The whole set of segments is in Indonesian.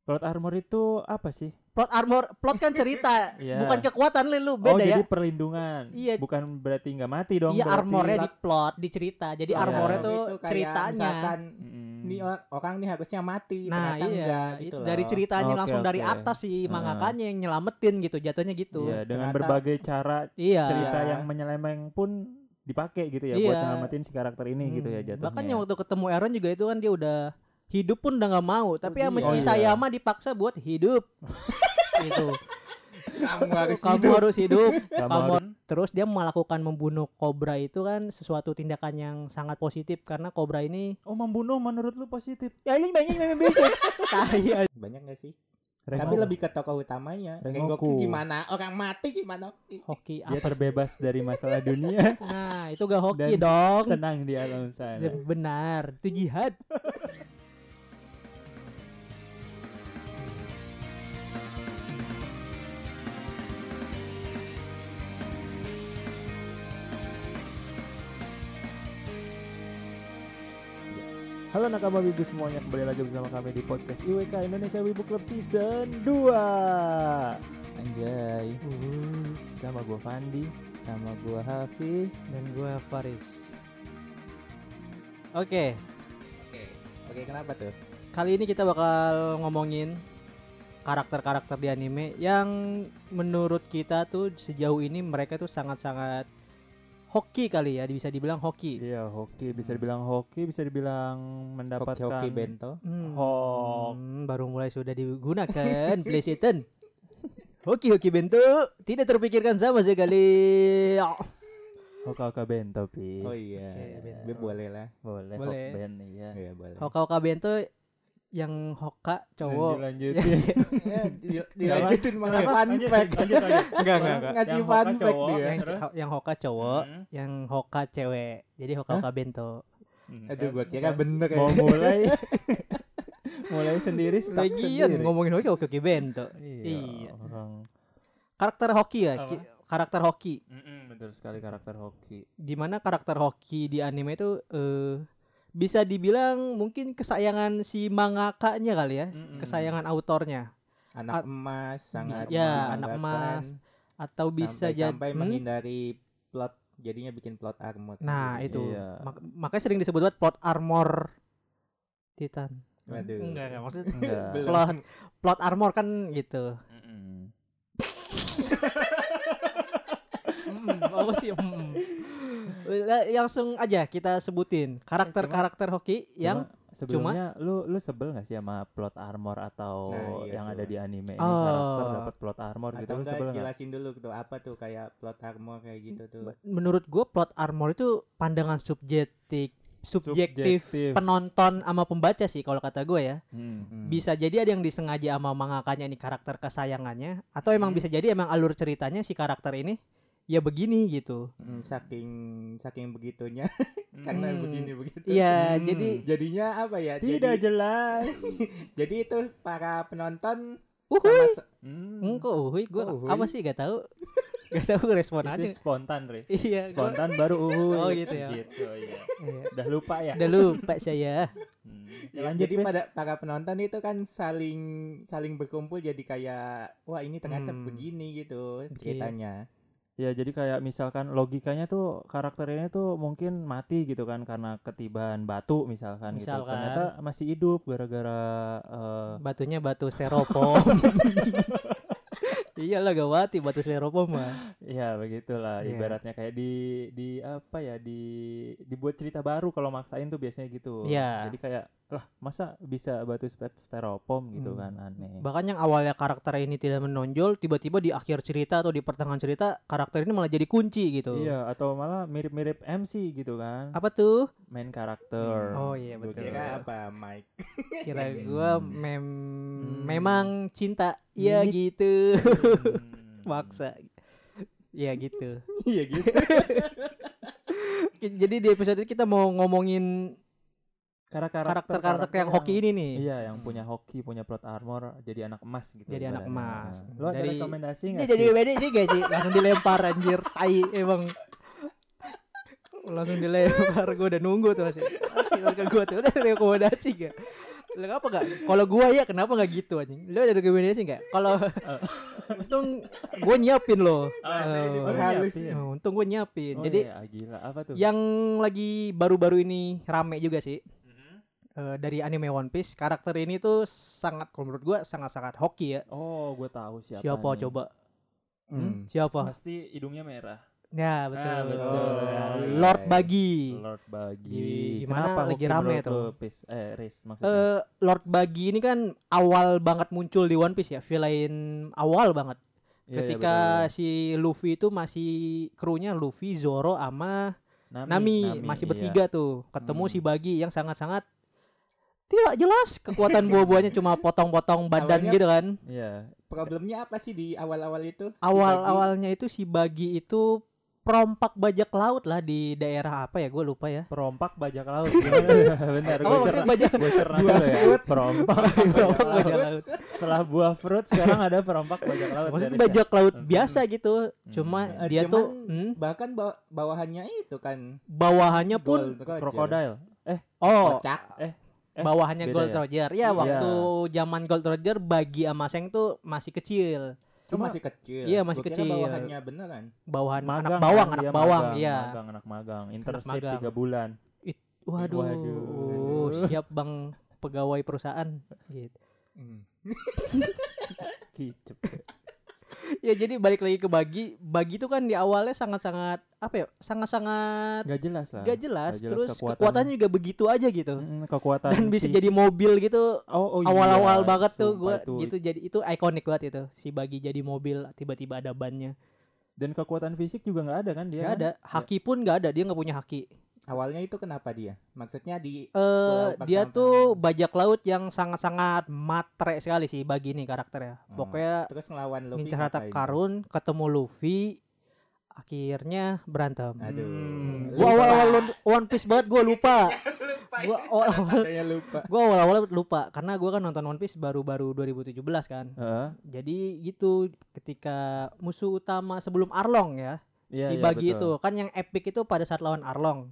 Plot armor itu apa sih? Plot armor, plot kan cerita, Iya. bukan kekuatan Lin, lu oh beda ya. jadi perlindungan. Iya. Bukan berarti nggak mati dong. Iya armornya di plot, di cerita. Jadi Oh, armornya iya. tuh Itu ceritanya. Misalkan Mm. ini or- orang nih harusnya mati, Nah ternyata iya, enggak itu gitu dari loh. ceritanya Oke, langsung dari oke. atas si Ah. mangakanya yang nyelamatin gitu, jatuhnya gitu. Iya, dengan Ternyata- berbagai cara Iya. cerita Iya. yang menyeleweng pun dipakai gitu ya Iya. buat nyelamatin si karakter ini gitu ya Hmm, jatuhnya. Bahkan yang waktu ketemu Aaron juga itu kan dia udah hidup pun udah nggak mau, tapi sama Oh, si iya. Sayama dipaksa buat hidup. gitu. Kamu harus Kamu hidup. harus hidup. Kamu kamu- harus- Terus dia melakukan membunuh kobra itu kan sesuatu tindakan yang sangat positif karena kobra ini Oh membunuh menurut lu positif? ya ini banyak yang bisa. Tai Banyak gak sih? Rengoku. Tapi lebih ke tokoh utamanya. Rengoku. Rengoku gimana? Orang mati gimana? hoki dia apa? terbebas dari masalah dunia, Nah, itu gak hoki Dan dong. tenang di alam sana. Benar, itu jihad. Halo nakama wibu semuanya kembali lagi bersama kami di podcast IWK Indonesia Wibu Club Season 2 Anjay Sama gua Fandi Sama gua Hafiz. Dan gue Faris. Oke, Oke. Oke, kenapa tuh? kali ini kita bakal ngomongin karakter-karakter di anime yang menurut kita tuh sejauh ini mereka tuh sangat-sangat hoki kali ya, bisa dibilang hoki. Iya hoki bisa dibilang hoki bisa dibilang mendapatkan Hoki-hoki bento. Hmm, Hok. baru mulai sudah digunakan PlayStation. Hoki-hoki bentuk tidak terpikirkan sama sekali. Hoka-hoka bento pi Oh iya. Oke, bento. Gue boleh lah. Boleh, Boleh. Hok band iya Iya, boleh. Hoka-hoka bentuk yang hoka cowok. Lanjutin Ya, di- dilanjutin malah Lanjut, fun lanjut, fact. lanjut, lanjut. Enggak, enggak, enggak. Ngasih Yang fun Hoka fact cowok, dia. yang, yang hoka cowok, Hmm. yang hoka cewek. Jadi hoka-hoka bento. Hmm. Aduh, gua kira bener ya. mau mulai mulai sendiri stuck Lagian sendiri. ngomongin hoki hoki hoki bento. Iya, Iya. orang Karakter hoki ya, Apa? karakter hoki. Betul sekali karakter hoki Di mana karakter hoki di anime itu eh bisa dibilang mungkin kesayangan si mangakanya kali ya, Mm-mm. kesayangan autornya Anak At- emas sangat ya, anak emas. atau bisa jadi sampai hmm? menghindari plot jadinya bikin plot armor. Nah, itu. Iya. Mak- makanya sering disebut buat plot armor Titan. Waduh. Enggak, enggak maksud Enggak. Plot plot armor kan gitu. Mm-mm. Mm, apa sih? Mm. Eh, Langsung aja kita sebutin karakter-karakter hoki yang Cuma sebelumnya lu lu sebel gak sih sama plot armor atau Nah, iya yang tuh. ada di anime ini Oh. karakter dapat plot armor gitu Atau lu enggak sebel gak? jelasin dulu tuh apa tuh kayak plot armor kayak gitu tuh. menurut gue plot armor itu pandangan subjektif subjektif Subjektif. penonton sama pembaca sih kalau kata gue ya Hmm. Hmm. bisa jadi ada yang disengaja sama mangakanya ini karakter kesayangannya atau emang Hmm. bisa jadi emang alur ceritanya si karakter ini ya begini gitu Hmm, saking saking begitunya karena Hmm. begini begitu. iya Hmm. jadi Jadinya apa ya? Tidak Jadi, jelas. jadi itu para penonton uhuy sama se- Hmm. engkau uhuy gue Oh, uhuy. apa sih gak tahu gak tahu respon Itu aja spontan, Re. iya gua- Spontan baru uhuy. Oh, gitu ya. Gitu, iya. iya. Udah lupa ya? udah lupa saya Hmm. Ya, Lanjut, jadi Bes. pada para penonton itu kan saling saling berkumpul jadi kayak wah ini ternyata Hmm. begini gitu ceritanya. Ya jadi kayak misalkan logikanya tuh karakternya tuh mungkin mati gitu kan karena ketiban batu misalkan, gitu. Misalkan. Ternyata masih hidup gara-gara eh, batunya batu styrofoam iyalah gawati batu styrofoam mah ya begitulah Iya. ibaratnya kayak di di apa ya di dibuat cerita baru kalau maksain tuh biasanya gitu. Iya. Jadi kayak lah masa bisa batu spet styrofoam gitu Hmm. kan aneh. bahkan yang awalnya karakter ini tidak menonjol tiba-tiba di akhir cerita atau di pertengahan cerita karakter ini malah jadi kunci gitu Iya atau malah mirip-mirip MC gitu kan. apa tuh Main karakter. oh iya Gua betul kira apa Mike? kira gua Hmm. mem Hmm. memang cinta iya Mimik. gitu Hmm. maksa Iya gitu Iya gitu. Ki- jadi di episode ini kita mau ngomongin karakter-karakter yang hoki ini nih Iya, yang Hmm. punya hoki, punya plot armor, jadi anak emas gitu. Jadi anak emas. Lu ada Dari- rekomendasi nggak jadi beda sih gak sih? Langsung dilempar anjir Tai emang Langsung dilempar Gue udah nunggu tuh masih Masih ke gue tuh Udah rekomendasi gak? Lah kenapa enggak? Kalau gua ya kenapa enggak gitu anjing? Lu ada rekomendasi enggak? Kalau untung gua nyiapin loh. Bahasanya Eh, nyiapin. oh, untung gua nyiapin. Oh, Jadi iya, gila apa tuh? yang lagi baru-baru ini rame juga sih. Eh, dari anime One Piece karakter ini tuh sangat kalau menurut gua sangat-sangat hoki ya. Oh, gue tahu siapa. Siapa nih. coba? Hmm. Siapa? Pasti hidungnya merah. Ya betul. Ah, betul. Oh, Lord iya. Bagi. Lord Bagi. Di- gimana Kenapa lagi rame tuh? Pis? Eh, Riz maksudnya. Eh Lord Bagi ini kan awal banget muncul di One Piece ya, villain awal banget. Iya, iya, Ketika betul, si Luffy itu masih krunya Luffy, Zoro sama betul. Nami, masih iya. bertiga tuh. Ketemu Hmm. si Bagi yang sangat-sangat tidak jelas kekuatan buah-buahnya cuma potong-potong badan Awalnya- gitu kan. Iya. Problemnya apa sih di awal-awal itu? Awal-awalnya itu si Bagi itu perompak bajak laut lah di daerah apa ya? Gue lupa ya. Perompak bajak laut. Bentar, Apa gue cerna. bajak Gue cerna Buah dulu ya. fruit. Perompak perompak bajak laut? Setelah buah fruit sekarang ada perompak bajak laut. Maksudnya bajak laut Hmm. biasa gitu. Hmm. Cuma Eh, dia cuman tuh hmm, Bahkan bawa- bawahannya itu kan bawahannya pun. Krokodil. oh Kocak. Eh, bawahannya beda Gold ya? Roger. Ya Iya. waktu zaman Gold Roger bagi sama Seng tuh masih kecil. Itu Cuma- masih kecil. Iya, masih Gua kira kecil. bawahannya beneran. Bawahan anak Magang bawang, kan, anak dia bawang, magang, iya. Magang anak magang. Internship magang. tiga bulan. Waduh, Waduh. siap bang pegawai perusahaan. Gitu. Hmm. Kicep. Ya jadi balik lagi ke bagi, bagi itu kan di awalnya sangat-sangat apa ya, sangat-sangat Gak jelas lah. gak jelas. Nggak jelas Terus kekuatannya. kekuatannya juga begitu aja gitu. Mm, kekuatan Dan bisa jadi mobil gitu. oh, oh iya, Awal-awal banget tuh itu. gitu jadi itu ikonik banget itu. Si bagi jadi mobil tiba-tiba ada bannya. Dan kekuatan fisik juga nggak ada kan dia? Gak kan? ada, haki pun gak ada, dia nggak punya haki. Awalnya itu kenapa dia? Maksudnya di Eh Pulau dia tuh bajak laut yang sangat-sangat matre sekali sih bagi ini karakternya. Hmm. Pokoknya terus ngelawan Luffy ngincar harta karun, ketemu Luffy, akhirnya berantem. Aduh. Hmm, Gua Lupa. awal-awal One- Piece banget gua lupa. gua awal-awal Saya lupa. gua awal-awal lupa karena gua kan nonton One Piece baru-baru 2017 kan. Heeh. Jadi gitu ketika musuh utama sebelum Arlong ya, Iya, si iya, Bagi betul. itu kan yang epic itu pada saat lawan Arlong.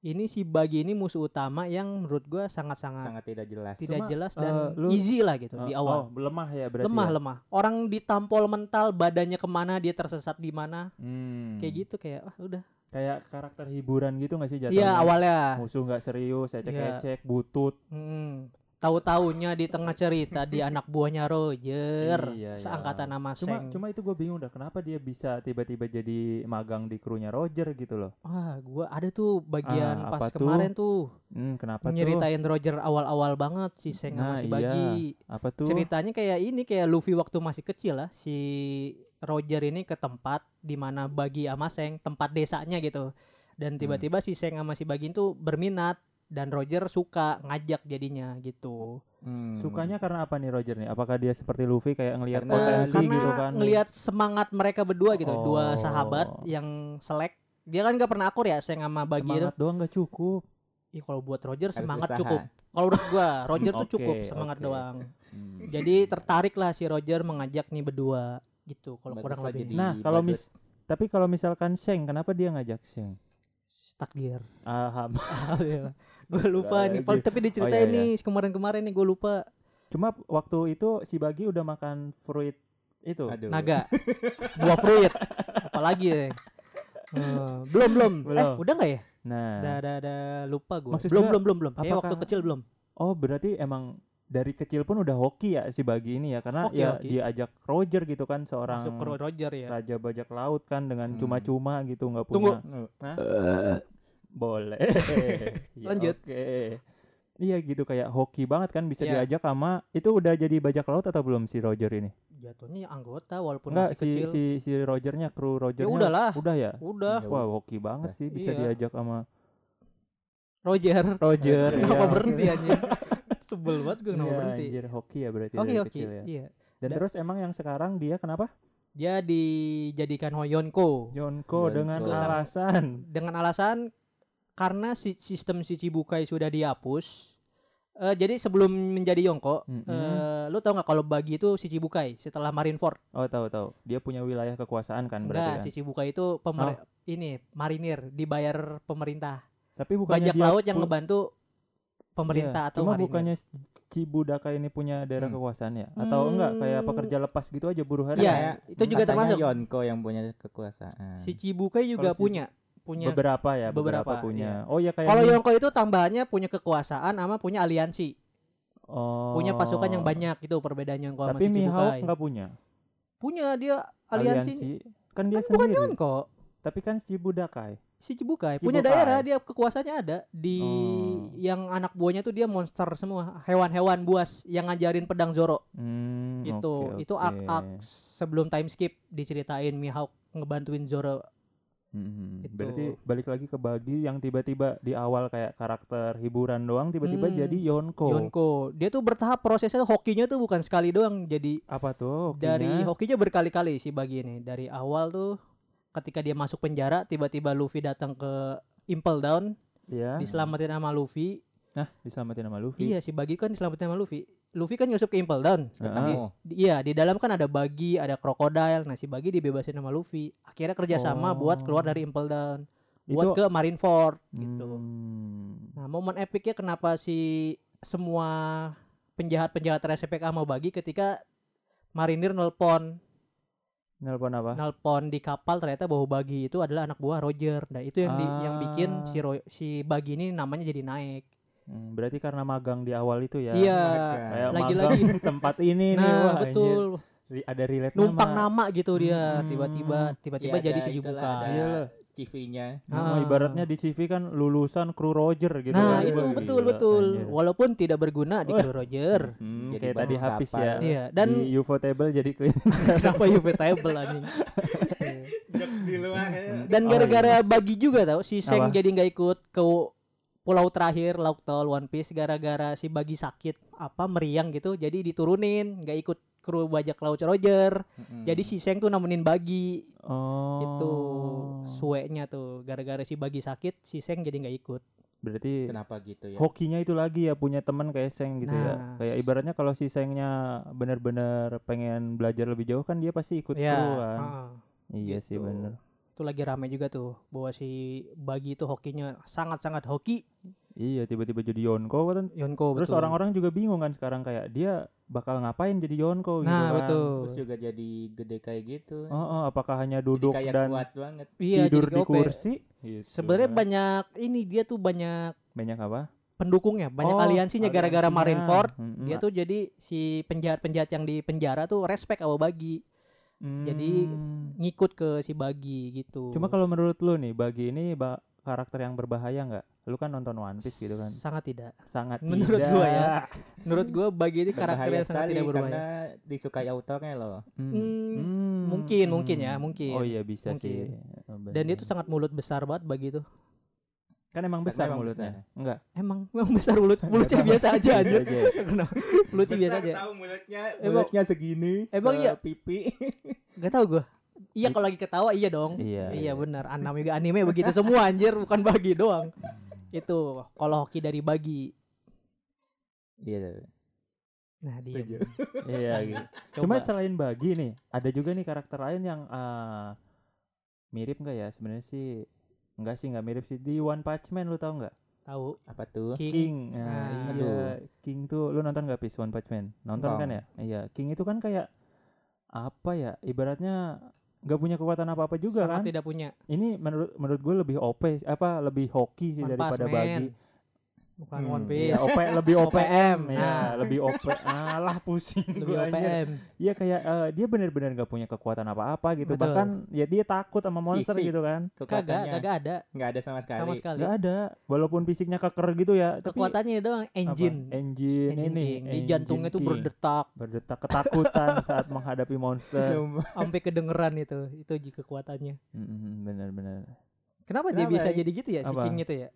Ini si Bagi ini musuh utama yang menurut gua sangat-sangat Sangat tidak jelas. tidak Cuma, jelas eh, dan lu- easy lah gitu di Oh, awal. Oh, lemah ya berarti. lemah ya? lemah. Orang ditampol mental, badannya ke mana, dia tersesat di mana, Hmm. kayak gitu kayak ah udah. Kayak karakter hiburan gitu nggak sih jatuhnya? Iya awalnya. Musuh nggak serius, ecek-ecek, butut. Hmm. Tahu-taunya di tengah cerita di anak buahnya Roger, Iya, iya. seangkatan nama Cuma Seng. cuma itu gue bingung dah kenapa dia bisa tiba-tiba jadi magang di krunya Roger gitu loh. Wah, gua ada tuh bagian Ah, pas tuh? kemarin tuh, Hmm, kenapa tuh? nyeritain Roger awal-awal banget si Seng Nah, sama si iya. Bagi. Apa tuh? Ceritanya kayak ini kayak Luffy waktu masih kecil lah, si Roger ini ke tempat di mana Bagi sama Seng, tempat desanya gitu. Dan Hmm. tiba-tiba si Seng sama si Bagi itu berminat dan Roger suka ngajak jadinya gitu. Hmm. Sukanya karena apa nih Roger nih? Apakah dia seperti Luffy kayak ngelihat potensi karena gitu kan? ngelihat semangat mereka berdua gitu, dua Oh. sahabat yang selek. Dia kan gak pernah akur ya, Seng sama Bagi itu. Semangat doang nggak cukup. Ih, kalau buat Roger Harus semangat usaha. cukup. Kalau menurut gua, Roger tuh cukup semangat oke. doang. Hmm. Jadi tertarik lah si Roger mengajak nih berdua gitu kalau kurang lebih jadi Nah, kalau mis tapi kalau misalkan Sheng, kenapa dia ngajak Sheng? takdir. Aham. Gue lupa nih, Pal- tapi diceritain Oh, iya, nih kemarin-kemarin nih gue lupa. Cuma waktu itu si Bagi udah makan fruit itu. Aduh. Naga, buah fruit, apalagi ya? Eh, belum belum, Eh, udah nggak ya? Nah, Ada ada ada lupa gue. Maksud Belum belum belum belum. Ya waktu apakah- kecil belum. oh berarti emang dari kecil pun udah hoki ya si Bagi ini ya karena Hoki, ya hoki. dia ajak Roger gitu kan seorang Masuk Roger ya. raja bajak laut kan dengan Hmm. cuma-cuma gitu nggak Tunggu. punya Hah? Boleh Ya, Lanjut. oke iya gitu kayak hoki banget kan bisa Iya. diajak sama itu udah jadi bajak laut atau belum si Roger ini Jatuhnya anggota walaupun enggak masih si kecil. si si Rogernya kru Rogernya udahlah. udah ya Udah, Ya wah hoki banget sih bisa Iya. diajak sama Roger. Roger Kenapa iya, berhenti anjing? Sebel banget gue kenapa Iya, berhenti. anjir, hoki ya berarti Oke dari oke. kecil ya Iya. dan Da- terus emang yang sekarang dia kenapa Dia dijadikan Hoyonko Yonko Yonko. dengan alasan dengan alasan karena si sistem Shichibukai sudah dihapus. Eh, jadi sebelum menjadi Yonko, Mm-mm. eh, lu tau nggak kalau bagi itu Shichibukai setelah Marineford? oh tahu tahu dia punya wilayah kekuasaan kan berarti Enggak, kan Shichibukai itu pemer ini marinir dibayar pemerintah. tapi bukannya Bajak dia laut yang ngebantu pemerintah Iya, atau cuma marinir. bukannya Cibudaka ini punya daerah Hmm. kekuasaan ya? Atau enggak kayak Hmm. pekerja lepas gitu aja buruh harian? Iya, itu juga termasuk. Yonko yang punya kekuasaan. Si Cibukai juga Kalau si- punya punya Beberapa ya, beberapa, Beberapa, punya. Oh ya kayak Kalau ini. Yonko itu tambahannya punya kekuasaan sama punya aliansi. oh. Punya pasukan yang banyak itu perbedaannya Yonko sama Tapi si Mihawk enggak punya. Punya dia aliansi. Aliansi. Kan dia Kan bukan sendiri. Yonko. Tapi kan. Si Cibukai Si punya Cibukai. daerah dia kekuasaannya ada di Oh. yang anak buahnya tuh dia monster semua, hewan-hewan buas yang ngajarin pedang Zoro. Hmm, itu oke, itu oke. arc-arc sebelum time skip diceritain Mihawk ngebantuin Zoro. Mhm. Itu. Berarti balik lagi ke Bagi yang tiba-tiba di awal kayak karakter hiburan doang tiba-tiba Hmm, jadi Yonko. Yonko. Dia tuh bertahap prosesnya hokinya tuh bukan sekali doang jadi Apa tuh? dari hokinya? hokinya berkali-kali si Bagi ini. Dari awal tuh ketika dia masuk penjara tiba-tiba Luffy datang ke Impel Down ya. diselamatin sama Luffy. Nah, diselamatin sama Luffy. Iya si Bagi kan diselamatin sama Luffy. Luffy kan nyusup ke Impel Down. Ketemu. Iya, di dalam kan ada Bagi, ada Crocodile. Nah, si Bagi dibebasin sama Luffy. Akhirnya kerjasama buat keluar Oh. dari Impel Down. Buat Itu- ke Marineford gitu. Hmm. Nah, momen epicnya kenapa si semua penjahat-penjahat RSPK mau bagi ketika marinir nelpon Nelpon apa? nelpon di kapal ternyata bahwa bagi itu adalah anak buah Roger. Nah, itu yang di- yang bikin Ah. si Ro- si bagi ini namanya jadi naik. Hmm, berarti karena magang di awal itu ya. Iya. Kayak Lagi-lagi. tempat ini nih. Nah, wah, anjir. betul. Ri- Ada relate Numpang nama gitu dia Hmm. tiba-tiba tiba-tiba Iya, jadi si Iya lah. CV-nya. Nah, Ah. ibaratnya di CV kan lulusan kru Roger gitu Nah, kan. itu Wah, betul gila, betul. anjir. Walaupun tidak berguna di Wah. Crew Roger. Hmm, Jadi kayak tadi habis ya. Iya, dan di UFO table jadi clean. kenapa UV table anjing. Di luar. ya. Dan Oh, gara-gara iya. bagi juga tau si Seng Apa? jadi nggak ikut ke pulau terakhir Lauk Tol One Piece gara-gara si bagi sakit apa meriang gitu jadi diturunin nggak ikut kru bajak laut Roger Mm-mm. jadi si Seng tuh nemenin bagi Oh. itu suenya tuh gara-gara si bagi sakit si Seng jadi nggak ikut Berarti kenapa gitu ya? hokinya itu lagi ya punya teman kayak Seng gitu ya. Nah. Kayak ibaratnya kalau si Sengnya bener-bener pengen belajar lebih jauh kan dia pasti ikut ya kru kan. heeh. Iya sih Gitu. bener. Itu lagi rame juga tuh bahwa si bagi itu hokinya sangat-sangat hoki Iya tiba-tiba jadi Yonko kan. Yonko Terus orang-orang juga bingung kan sekarang kayak dia bakal ngapain jadi Yonko gitu nah kan. betul Terus juga jadi gede kayak gitu. Oh, oh, apakah hanya Jadi duduk kayak dan kuat banget. iya tidur jadi di OP. kursi? Gitu sebenarnya banyak ini dia tuh banyak banyak apa? pendukungnya banyak Oh, aliansinya gara-gara. Marineford Mm-mm. dia tuh jadi si penjahat-penjahat yang di penjara tuh respect sama Bagi jadi Hmm. ngikut ke si Bagi gitu Cuma kalau menurut lu nih, bagi ini ba- karakter yang berbahaya nggak? Lu kan nonton One Piece gitu kan. sangat tidak Sangat Menurut tidak. gua ya. menurut gua Bagi ini karakter Berbahaya yang sangat tidak berbahaya karena disukai autornya loh. Hmm. Hmm, Hmm. mungkin, mungkin ya, Hmm. mungkin. Oh iya bisa Mungkin. sih. Dan dia tuh sangat mulut besar banget Bagi itu kan emang Karena besar emang mulutnya. besar. Enggak. emang emang besar mulut mulutnya biasa aja aja. Kenapa? mulutnya biasa aja tahu mulutnya, mulutnya segini, emang iya? pipi. Gak tau gua Iya kalau lagi ketawa iya dong Iya. Iya benar Anam juga anime begitu semua anjir Bukan bagi doang Itu Kalau hoki dari bagi Iya. Nah Setuju. diem Iya gitu. Cuma selain bagi nih, ada juga nih karakter lain yang ah, mirip nggak ya? Sebenarnya sih enggak sih nggak mirip sih di One Punch Man lu tau nggak? Tahu Apa tuh? King, King. Nah, Ah. iya. Aduh. King tuh lu nonton gak Pis One Punch Man? Nonton kan ya? Iya. King itu kan kayak apa ya? Ibaratnya nggak punya kekuatan apa-apa juga Sangat kan? tidak punya Ini menurut menurut gue lebih OP apa lebih hoki sih One daripada Punch Man. bagi. Bukan Hmm, One Piece OP lebih OPM OPM, ya, nah. lebih OP. Alah pusing Lebih anjir. OPM Iya kayak eh, dia benar-benar gak punya kekuatan apa-apa gitu. Betul. Bahkan ya dia takut sama monster Fisik. gitu kan. Kagak Kagak ada nggak ada sama sekali. Sama sekali Gak ada. Walaupun fisiknya keker gitu ya, tapi Kekuatannya doang apa? Engine Engine, Engine ini. King. Di engine jantungnya tuh berdetak berdetak ketakutan saat menghadapi monster. Sampai kedengeran itu Itu ji kekuatannya Mm, Benar-benar. Kenapa, dia Kenapa bisa ya? jadi gitu ya si? King itu ya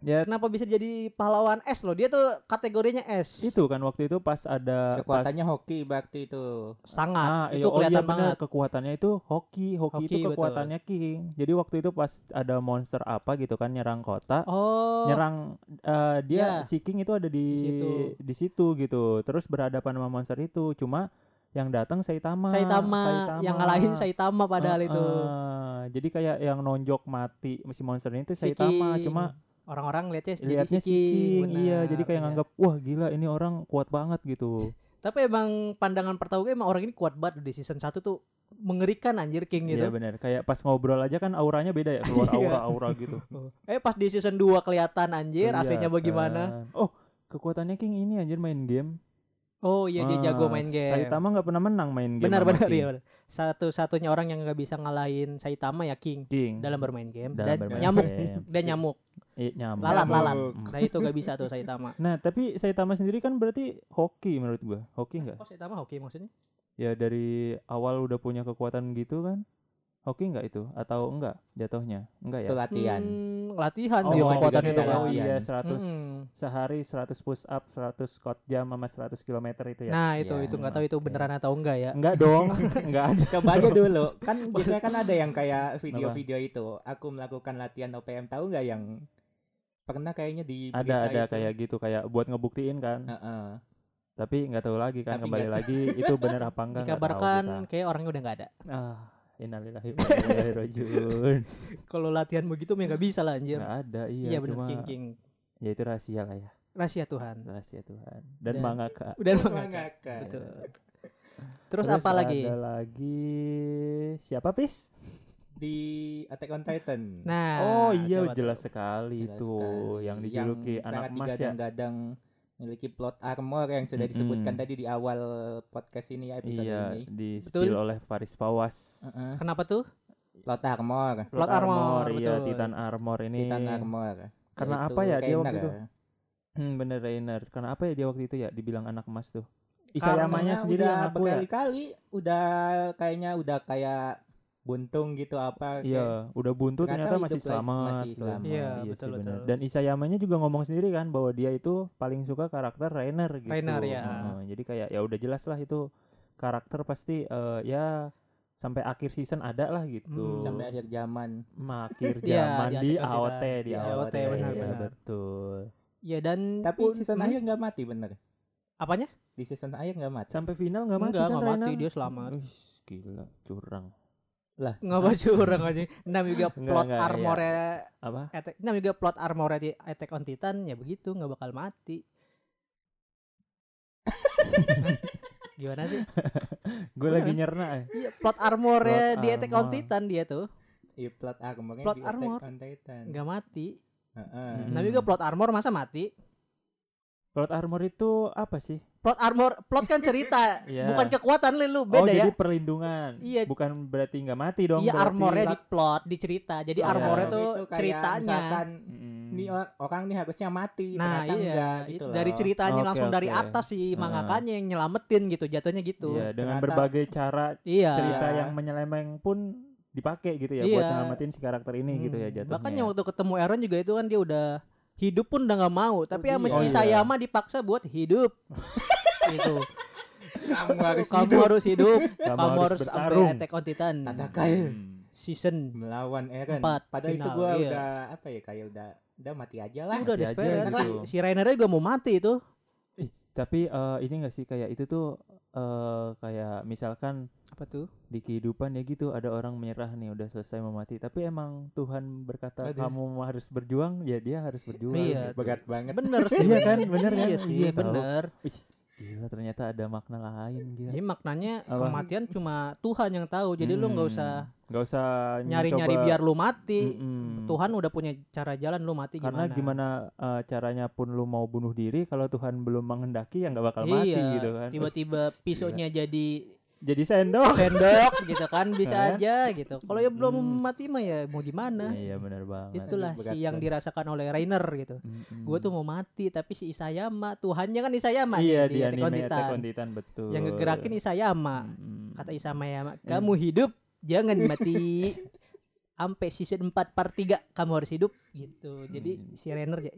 Ya Kenapa bisa jadi pahlawan S loh Dia tuh kategorinya S itu kan waktu itu pas ada Kekuatannya pas, hoki berarti itu. Sangat Ah, Itu iya, oh iya kelihatan benar banget kekuatannya itu hoki, hoki, Hoki, itu betul. kekuatannya king. Jadi waktu itu pas ada monster apa gitu kan nyerang kota, Oh nyerang eh, dia Ya. si king itu ada di Di situ. di situ gitu. Terus berhadapan sama monster itu. Cuma yang datang Saitama. Saitama, Yang ngalahin Saitama padahal Eh, itu eh, jadi kayak yang nonjok mati si monster ini tuh Si Saitama, King. cuma Orang-orang lihatnya jadi lihatnya si si King, benar, iya jadi kayak iya. nganggap wah gila ini orang kuat banget gitu Tapi emang pandangan pertama gue emang orang ini kuat banget di season 1 tuh mengerikan anjir King gitu. Iya benar kayak pas ngobrol aja kan auranya beda ya keluar Iya. aura-aura gitu Eh pas di season 2 kelihatan anjir aslinya Kelihatan. bagaimana. oh kekuatannya King ini anjir main game Oh iya dia jago main game. Saitama nggak pernah menang main game benar benar iya benar. Satu-satunya orang yang nggak bisa ngalahin Saitama ya King King dalam bermain game Dalam dan bermain nyamuk game. dan nyamuk. Eh, nyamuk. Lalat lalat. Nyamuk. Nah itu gak bisa tuh Saitama. Nah, tapi Saitama sendiri kan berarti hoki menurut gua. Hoki enggak? Oh Saitama hoki maksudnya? Ya dari awal udah punya kekuatan gitu kan? Hoki enggak itu atau enggak jatuhnya? Enggak ya? Itu latihan. Hmm, latihan Oh, dia juga kekuatannya bisa tuh. oh latihan. iya 100 Mm-mm. sehari 100 push up, 100 squat jam sama 100 km itu ya. Nah itu Iya, itu nggak tahu itu oke. beneran atau enggak ya. Enggak dong, enggak ada. Coba aja dulu. Kan biasanya kan ada yang kayak video-video itu. Aku melakukan latihan OPM tahu nggak yang pernah kayaknya di Ada berita ada itu. kayak gitu kayak buat ngebuktiin kan. Heeh. Tapi nggak tahu lagi kan Tapi kembali nggak- lagi itu bener apa enggak nggak Dikabarkan kayak orangnya udah nggak ada. Ah, innalillahi wa inna rajiun. Kalau latihan begitu mah nggak bisa lah anjir. Nggak ada, iya, Iya bener cuma King King. ya itu rahasia lah ya. Rahasia Tuhan. rahasia Tuhan dan, Dan- mangaka. Udah Mengangkat. Betul. Terus, apa lagi? Ada lagi siapa pis? Di Attack on Titan. Nah, oh iya jelas sekali Jelas itu sekali. yang dijuluki Yang anak emas ya. digadang-gadang memiliki plot armor yang sudah disebutkan Mm-mm. tadi di awal podcast ini ya episode Iya, ini. di Betul. spill oleh Faris Fawas. Heeh. Kenapa tuh? Plot armor, Plot armor, iya betul. Titan armor ini. Titan armor. Karena Yaitu apa ya dia waktu itu? Hmm, bener Rainer. Karena apa ya dia waktu itu ya dibilang anak emas tuh? Isayamanya sendiri udah yang ngaku ya. berkali-kali udah kayaknya udah kayak buntung gitu apa kayak- Iya, udah buntu Ternyata masih selamat. masih loh. selamat. Iya, sih betul, bener. betul. Dan Isayamanya juga ngomong sendiri kan bahwa dia itu paling suka karakter Rainer gitu. Rainer, ya. Heeh, jadi kayak ya udah jelas lah itu karakter pasti eh, ya sampai akhir season ada lah gitu. Hmm. sampai akhir zaman. Ma- akhir Iya, zaman di AOT di Di AOT. Iya, benar-benar. betul. Ya dan Tapi pun- season akhir nggak mati bener. apanya? Di season akhir nggak mati. Sampai final nggak mati Enggak, kan nggak mati, dia selamat. Wih, gila, curang. Nggak baca curang aja. Nam juga plot enggak, iya. armornya Apa? Attack, nam juga plot armornya di Attack on Titan ya begitu nggak bakal mati. Gimana sih? Gue lagi nyerna eh. Iya, plot armornya Plot di Attack on armor. Titan dia tuh Iya plot armornya Plot di Attack armor. on Titan. nggak mati. Heeh. Mm. Nam juga plot armor masa mati? Plot armor itu apa sih? Plot armor, plot kan cerita, Iya. bukan kekuatan lu oh, beda ya. jadi perlindungan. Iya. Bukan berarti nggak mati dong. Iya berarti. armornya di plot, di cerita. Jadi Oh, armornya iya. tuh Itu ceritanya. Misalkan Mm. ini or- orang nih harusnya mati, Nah ternyata iya, enggak itu gitu dari loh. ceritanya Oke, langsung dari oke. atas si Ah. mangakanya yang nyelamatin gitu, jatuhnya gitu. Iya, dengan Ternyata- berbagai cara Iya. cerita Iya. yang menyeleweng pun dipakai gitu ya Iya. buat nyelamatin si karakter ini gitu ya Hmm, jatuhnya. Bahkan yang waktu ketemu Aaron juga itu kan dia udah hidup pun udah nggak mau, tapi sama si Oh, iya. Isayama dipaksa buat hidup. gitu. Kamu harus Kamu hidup harus hidup, Kamu kamu, harus harus sampai. Attack on Titan Tatakai Hmm. season. melawan Eren. Empat Padahal itu gua iya. udah apa ya kayak udah udah mati aja lah. Udah mati aja gitu. si, si Rainer juga mau mati itu. Tapi eh, ini gak sih kayak itu tuh eh kayak misalkan Apa tuh? di kehidupan ya gitu ada orang menyerah nih udah selesai mau mati tapi emang Tuhan berkata Aduh. kamu harus berjuang ya dia harus berjuang Iya. gitu. Berat banget. Bener sih. Iya kan, bener kan? Iya sih, Iya, bener. Ih, gila ternyata ada makna lain gitu Jadi maknanya Apa? kematian cuma Tuhan yang tahu. Jadi lu nggak usah nggak usah nyari-nyari biar lu mati. Mm-mm. Tuhan udah punya cara jalan lu mati karena gimana? gimana eh, caranya pun lu mau bunuh diri kalau Tuhan belum menghendaki ya nggak bakal mati iya, gitu kan tiba-tiba pisaunya jadi jadi sendok sendok gitu kan bisa aja gitu. Kalau ya belum Mm. mati mah ya mau gimana? iya benar banget Itulah si yang dirasakan oleh Rainer gitu. Mm-mm. Gue tuh mau mati tapi si Isayama Tuhannya kan Isayama iya nih di di anime Attack Titan. on Titan betul Yang ngegerakin Isayama. Mm-mm. Kata Isayama, kamu hidup jangan mati. Sampai season 4 part 3 kamu harus hidup gitu. Jadi Hmm. si Rainer ya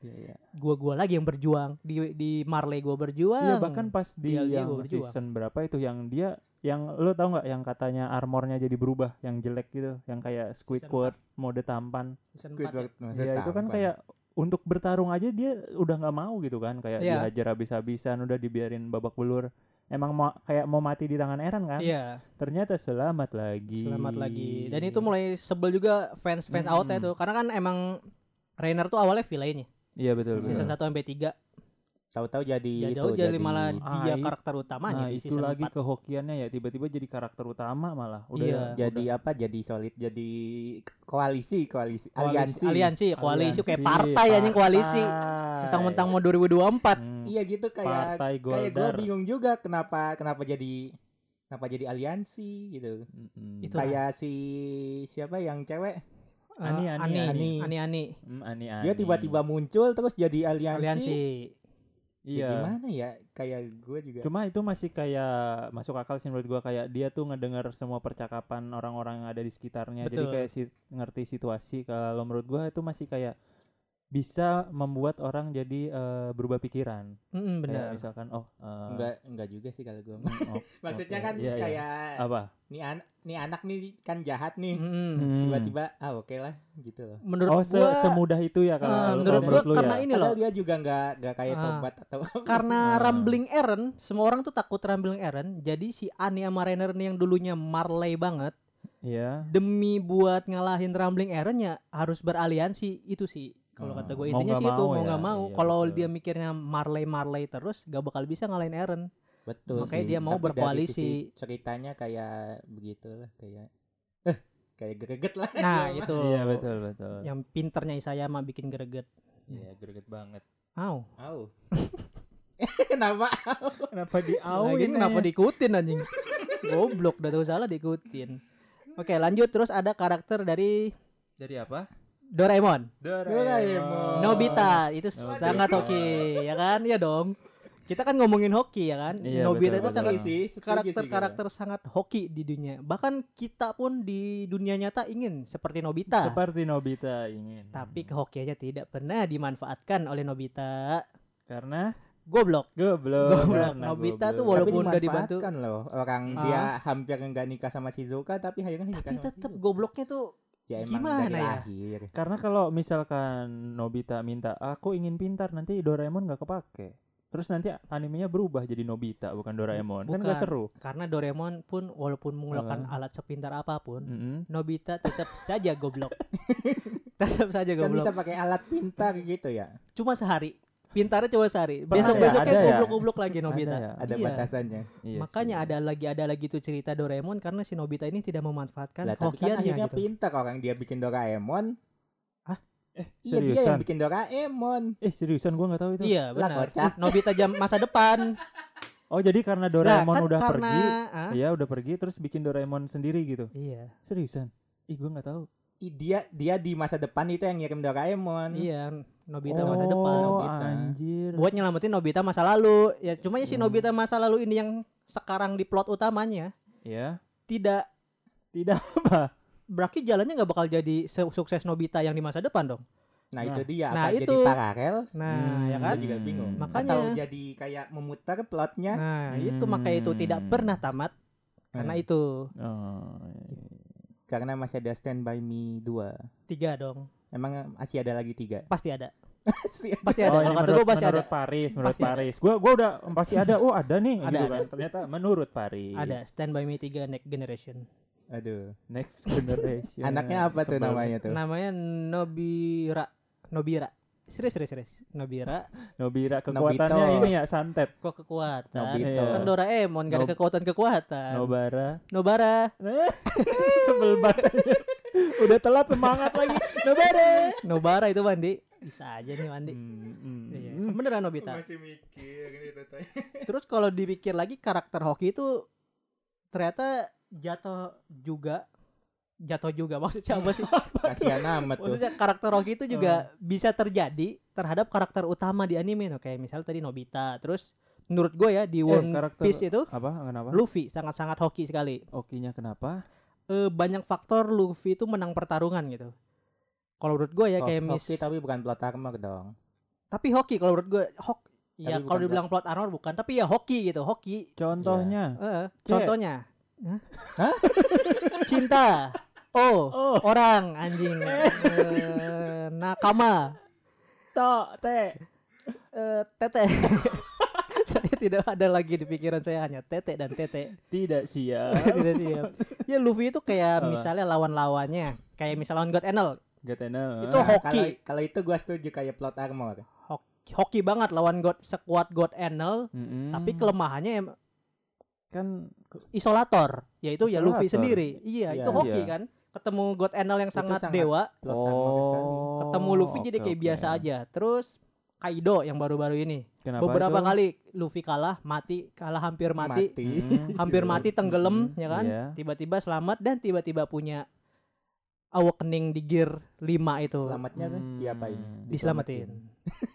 Iya, iya. gua-gua lagi yang berjuang di di Marley gua berjuang. Iya bahkan pas di dia yang season berapa itu yang dia yang lo tau nggak yang katanya armornya jadi berubah yang jelek gitu yang kayak Squidward mode tampan season 4 ya. Squidward maksudnya Iya itu kan kayak untuk bertarung aja dia udah nggak mau gitu kan kayak Iya. dihajar habis-habisan udah dibiarin babak belur emang mau kayak mau mati di tangan Eren kan Iya, ternyata selamat lagi selamat lagi. Dan itu mulai sebel juga fans-fans Mm-mm. AOT tuh karena kan emang Rainer tuh awalnya villainnya. Iya betul betul. Season 1 sampai 3. Tahu-tahu jadi Ya itu jadi, malah Ah, dia karakter utamanya Nah di itu lagi 4. kehokiannya ya tiba-tiba jadi karakter utama malah. Udah Iya. jadi apa? Jadi solid, jadi koalisi, koalisi, Koalisi, aliansi. aliansi, koalisi kayak Aliansi, partai anjing koalisi. partai. Mentang-mentang mau 2024. Hmm, Iya gitu kayak partai kayak gue bingung juga kenapa kenapa jadi kenapa jadi aliansi gitu. Mm-mm. Itu Kayak si siapa yang cewek Ani, Eh, Ani, Ani, Ani. Ani, Ani. Hmm, ani-ani. dia tiba-tiba muncul terus jadi aliansi. Aliansi. Ya Iya. gimana ya? Kayak gue juga. Cuma itu masih kayak masuk akal sih menurut gua kayak dia tuh ngedengar semua percakapan orang-orang yang ada di sekitarnya. Jadi Betul. kayak si, ngerti situasi. Kalau menurut gua itu masih kayak bisa membuat orang jadi eh, berubah pikiran. Mm, Kayak benar. misalkan oh eh, enggak enggak juga sih kalau gue. mm, oh, Maksudnya oke. kan Iya, iya. kayak apa? nih an nih anak nih kan jahat nih. Mm. Hmm. Tiba-tiba ah oke lah gitu loh. Menurut Oh se- gua semudah itu ya kalau kalau menurut gua lu karena ya. ini loh. Padahal dia juga nggak nggak kayak Ah. tobat atau Karena Ah. Rambling Aaron, semua orang tuh takut Rambling Aaron. Jadi si Ani sama Rainer nih yang dulunya Marley banget, Iya. demi buat ngalahin Rambling Aaron ya harus beraliansi itu sih. Kalau Ah, kata gue mau intinya sih itu mau ya, nggak mau. iya, Kalau dia mikirnya Marley Marley terus, gak bakal bisa ngalahin Aaron. Betul. Makanya sih. dia mau Tapi dari berkoalisi. sisi ceritanya kayak begitulah kayak eh kayak greget lah. Nah itu. Iya betul betul. Yang pinternya Isayama bikin greget. Iya greget banget. Au. mah. Au. Kenapa? Kenapa di Lagi kenapa diikutin anjing? Goblok udah tahu salah diikutin. Oke, lanjut terus ada karakter dari Dari apa? Doraemon. Doraemon. Nobita itu Nobita. sangat oke, ya kan? Iya dong. Kita kan ngomongin hoki ya kan? Iya, Nobita betul, itu betul. sangat sih, karakter-karakter sangat hoki di dunia. Bahkan kita pun di dunia nyata ingin seperti Nobita. Seperti Nobita ingin. Tapi kehokiannya tidak pernah dimanfaatkan oleh Nobita. karena Goblok. goblok. Goblok. Nobita tuh goblok. walaupun tapi udah dibantu. loh orang Ah. dia hampir enggak nikah sama Shizuka tapi akhirnya nikah Tapi tetap gobloknya tuh ya emang gimana dari ya? lahir. Karena kalau misalkan Nobita minta aku ingin pintar nanti Doraemon nggak kepake. Terus nanti animenya berubah jadi Nobita bukan Doraemon. Kan Bukan. gak seru. karena Doraemon pun walaupun menggunakan Ah. alat sepintar apa pun, Mm-mm. Nobita tetap saja goblok. tetap saja Kan goblok. bisa pakai alat pintar gitu ya. Cuma sehari. Pintarnya sehari. Pernah Besok ya? besoknya ya? goblok-goblok lagi Nobita. Ada ya? Ada Iya. batasannya. Iya Makanya sih. ada lagi ada lagi tuh cerita Doraemon karena si Nobita ini tidak memanfaatkan Lah tapi kan akhirnya gitu. pintar orang dia bikin Doraemon. Eh, Iya dia yang seriusan? bikin Doraemon. Eh, seriusan gua nggak tahu itu. Iya, Lah, benar. kocak. Nobita jam masa depan. Oh, jadi karena Lah, Doraemon kan udah karena pergi. ah, Iya, udah pergi terus bikin Doraemon sendiri gitu. Iya. Seriusan? Ih, gua nggak tahu. Dia dia di masa depan itu yang ngirim Doraemon. Iya, Nobita oh, masa depan. Nobita. anjir. Buat nyelamatin Nobita masa lalu. Ya cuma ya si Hmm. Nobita masa lalu ini yang sekarang di plot utamanya Ya, tidak tidak berarti jalannya nggak bakal jadi se- sukses Nobita yang di masa depan dong. Nah, Nah. itu dia Nah, apa itu. jadi paralel Nah, Hmm. ya kan? Juga bingung. Makanya- Atau jadi kayak memutar plotnya. Nah, itu makanya itu tidak Hmm. pernah tamat karena Hmm. itu Oh, Karena masih ada Stand By Me 2. tiga dong. Emang masih ada lagi tiga. Pasti ada. Pasti ada. Oh, Kalau kata menurut, gue pasti ada. menurut Paris, menurut Pasti. Paris. Gua gua udah pasti ada. Oh, ada nih Ada, gitu ada. kan. Ternyata menurut Paris. Ada Stand By Me 3 Next Generation. Aduh. Next generation. Anaknya apa tuh Sebel. namanya tuh? Namanya Nobira. Nobira. Serius, serius, serius. Nobira Nobira kekuatannya Nobito. ini ya santet. kok kekuatan. Nobito. Iya. Kan Doraemon gak ada Nob- kekuatan-kekuatan. Nobara. Nobara. Sebel banget. Udah telat semangat lagi. Nobara. Nobara itu Mandi. Bisa aja nih Mandi. Hmm, hmm. Iya. Beneran Nobita. Masih mikir gitu. Terus kalau dipikir lagi karakter hoki itu ternyata jatuh juga jatuh juga maksudnya apa sih? Kasihan amat tuh. maksudnya karakter hoki itu juga bisa terjadi terhadap karakter utama di anime no kayak misal tadi Nobita. Terus menurut gue ya di Eh, One karakter- Piece itu Apa? Kenapa? Luffy sangat-sangat hoki sekali. Okinya kenapa? Eh, banyak faktor Luffy itu menang pertarungan gitu. Kalau menurut gue ya Oh, kayak mis Hoki tapi bukan plot armor dong. tapi hoki kalau menurut gue hok ya kalau dibilang plot armor bukan tapi ya hoki gitu hoki Contohnya. Eh, C. contohnya Hah? cinta oh, Oh, orang anjing Eh, nakama to, te. Eh, tete saya tidak ada lagi di pikiran saya hanya tete dan tete Tidak siap. tidak siap ya Luffy itu kayak Apa? misalnya lawan-lawannya kayak misal lawan God Enel God Enel. Itu Ah. hoki. Kalau itu gua setuju kayak plot armor. Hoki, hoki banget lawan God sekuat God Enel, Mm-mm. tapi kelemahannya em- kan isolator, yaitu ya Luffy Isolator. sendiri. Iya, Iya. itu hoki Iya. kan. Ketemu God Enel yang sangat, sangat dewa, sekali. oh ketemu Luffy jadi oke, kayak oke. biasa aja. Terus Kaido yang baru-baru ini. Kenapa Beberapa itu? kali Luffy kalah, mati, kalah hampir mati, Mm, hampir mati tenggelam Mm, ya kan. iya. Tiba-tiba selamat dan tiba-tiba punya awakening di gear 5 itu. Selamatnya kan Hmm. diapain? Diselamatin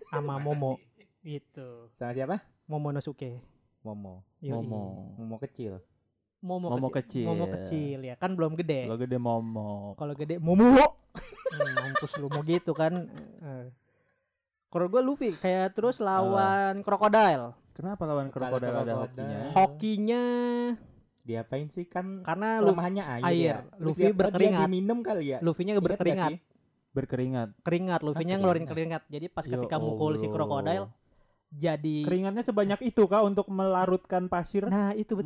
sama Momo. Itu. Sama siapa? Momonosuke. Momo. Yoi. Momo. Momo kecil. Momo, Momo kecil. kecil. Momo kecil ya kan belum gede. Lo gede momo. Kalau gede Momo. Hmm, mampus lu mau gitu kan. Eh. Kalau gue Luffy kayak terus lawan krokodil. Kenapa lawan Kalau krokodil ada hokinya? Hokinya Diapain sih kan karena kelemahannya air. air. ya. Luffy dia- oh, berkeringat. Dia diminum kali ya. Luffy-nya berkeringat. Berkeringat. Keringat Luffy-nya Ah, ngeluarin keringat. keringat. Jadi pas ketika mukul si Allah. krokodil jadi Keringatnya sebanyak itu kah untuk melarutkan pasir? Nah, itu Hmm,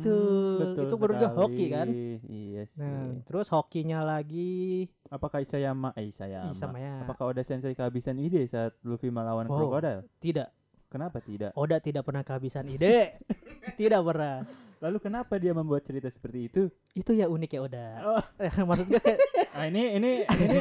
betul. itu sekali. hoki kan. Iya sih. Nah, terus hokinya lagi Apakah Isayama eh Isayama? sama ya. Apakah Oda Sensei kehabisan ide saat Luffy melawan Wow. krokodil? Tidak. Kenapa tidak? Oda tidak pernah kehabisan ide. tidak pernah. Lalu kenapa dia membuat cerita seperti itu? Itu ya uniknya Oda. Oh. Maksud gue kayak Ah ini ini ini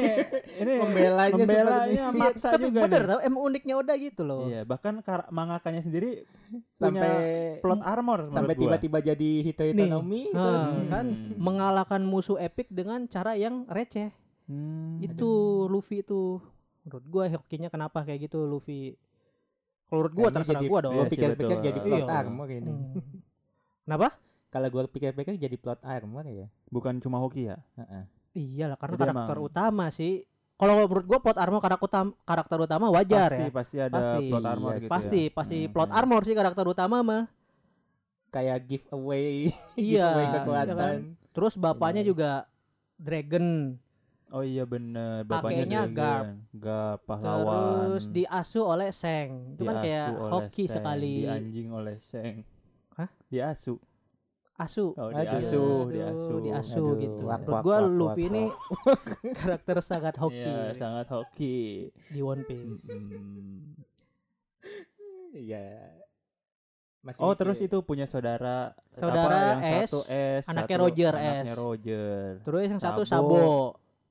ini Membelanya membelanya Iya, maksa tapi juga bener nih. tau emang uniknya Oda gitu loh. Iya, bahkan kar- mangakanya sendiri sampai punya plot armor sampai tiba-tiba jadi Hito Hito Nih. Nomi itu Ah, Hmm. kan mengalahkan musuh epic dengan cara yang receh. Hmm. Itu Luffy itu menurut gua hokinya kenapa kayak gitu Luffy. Kalau menurut gua Kayaknya terserah gua dong. Iya pikir-pikir betul. jadi plot Iya. armor ini. Hmm. Kenapa? Kalau gua pikir-pikir jadi plot armor ya. Bukan cuma hoki ya? Heeh. Iyalah karena Jadi karakter emang- utama sih. Kalau menurut gua plot armor karakter utama, karakter utama wajar pasti ya. pasti ada Pasti. plot armor Iya, gitu Pasti ya. pasti Hmm, plot hmm. armor sih karakter utama mah. Kayak giveaway, Iya, giveaway iya kekuatan. kan? Terus bapaknya Iya. juga dragon. Oh iya bener, bapaknya Kakeknya Dragon. Garp. Garp pahlawan. Terus diasuh oleh Seng. Itu kan kayak hoki Seng, sekali. Dianjing oleh Seng. Hah? Diasuh. Asu. Oh, Aduh. diasuh, Aduh, diasuh. diasuh Aduh, gitu. wak, Menurut wak, gua wak, Luffy wak, ini karakter sangat hoki Iya, sangat hoki. di One Piece. Mm-mm. Iya. Masih Oh, mikir. terus itu punya saudara Saudara apa, yang S, satu S, anaknya satu Roger anaknya S. Roger. Terus yang satu Sabo. Sabo,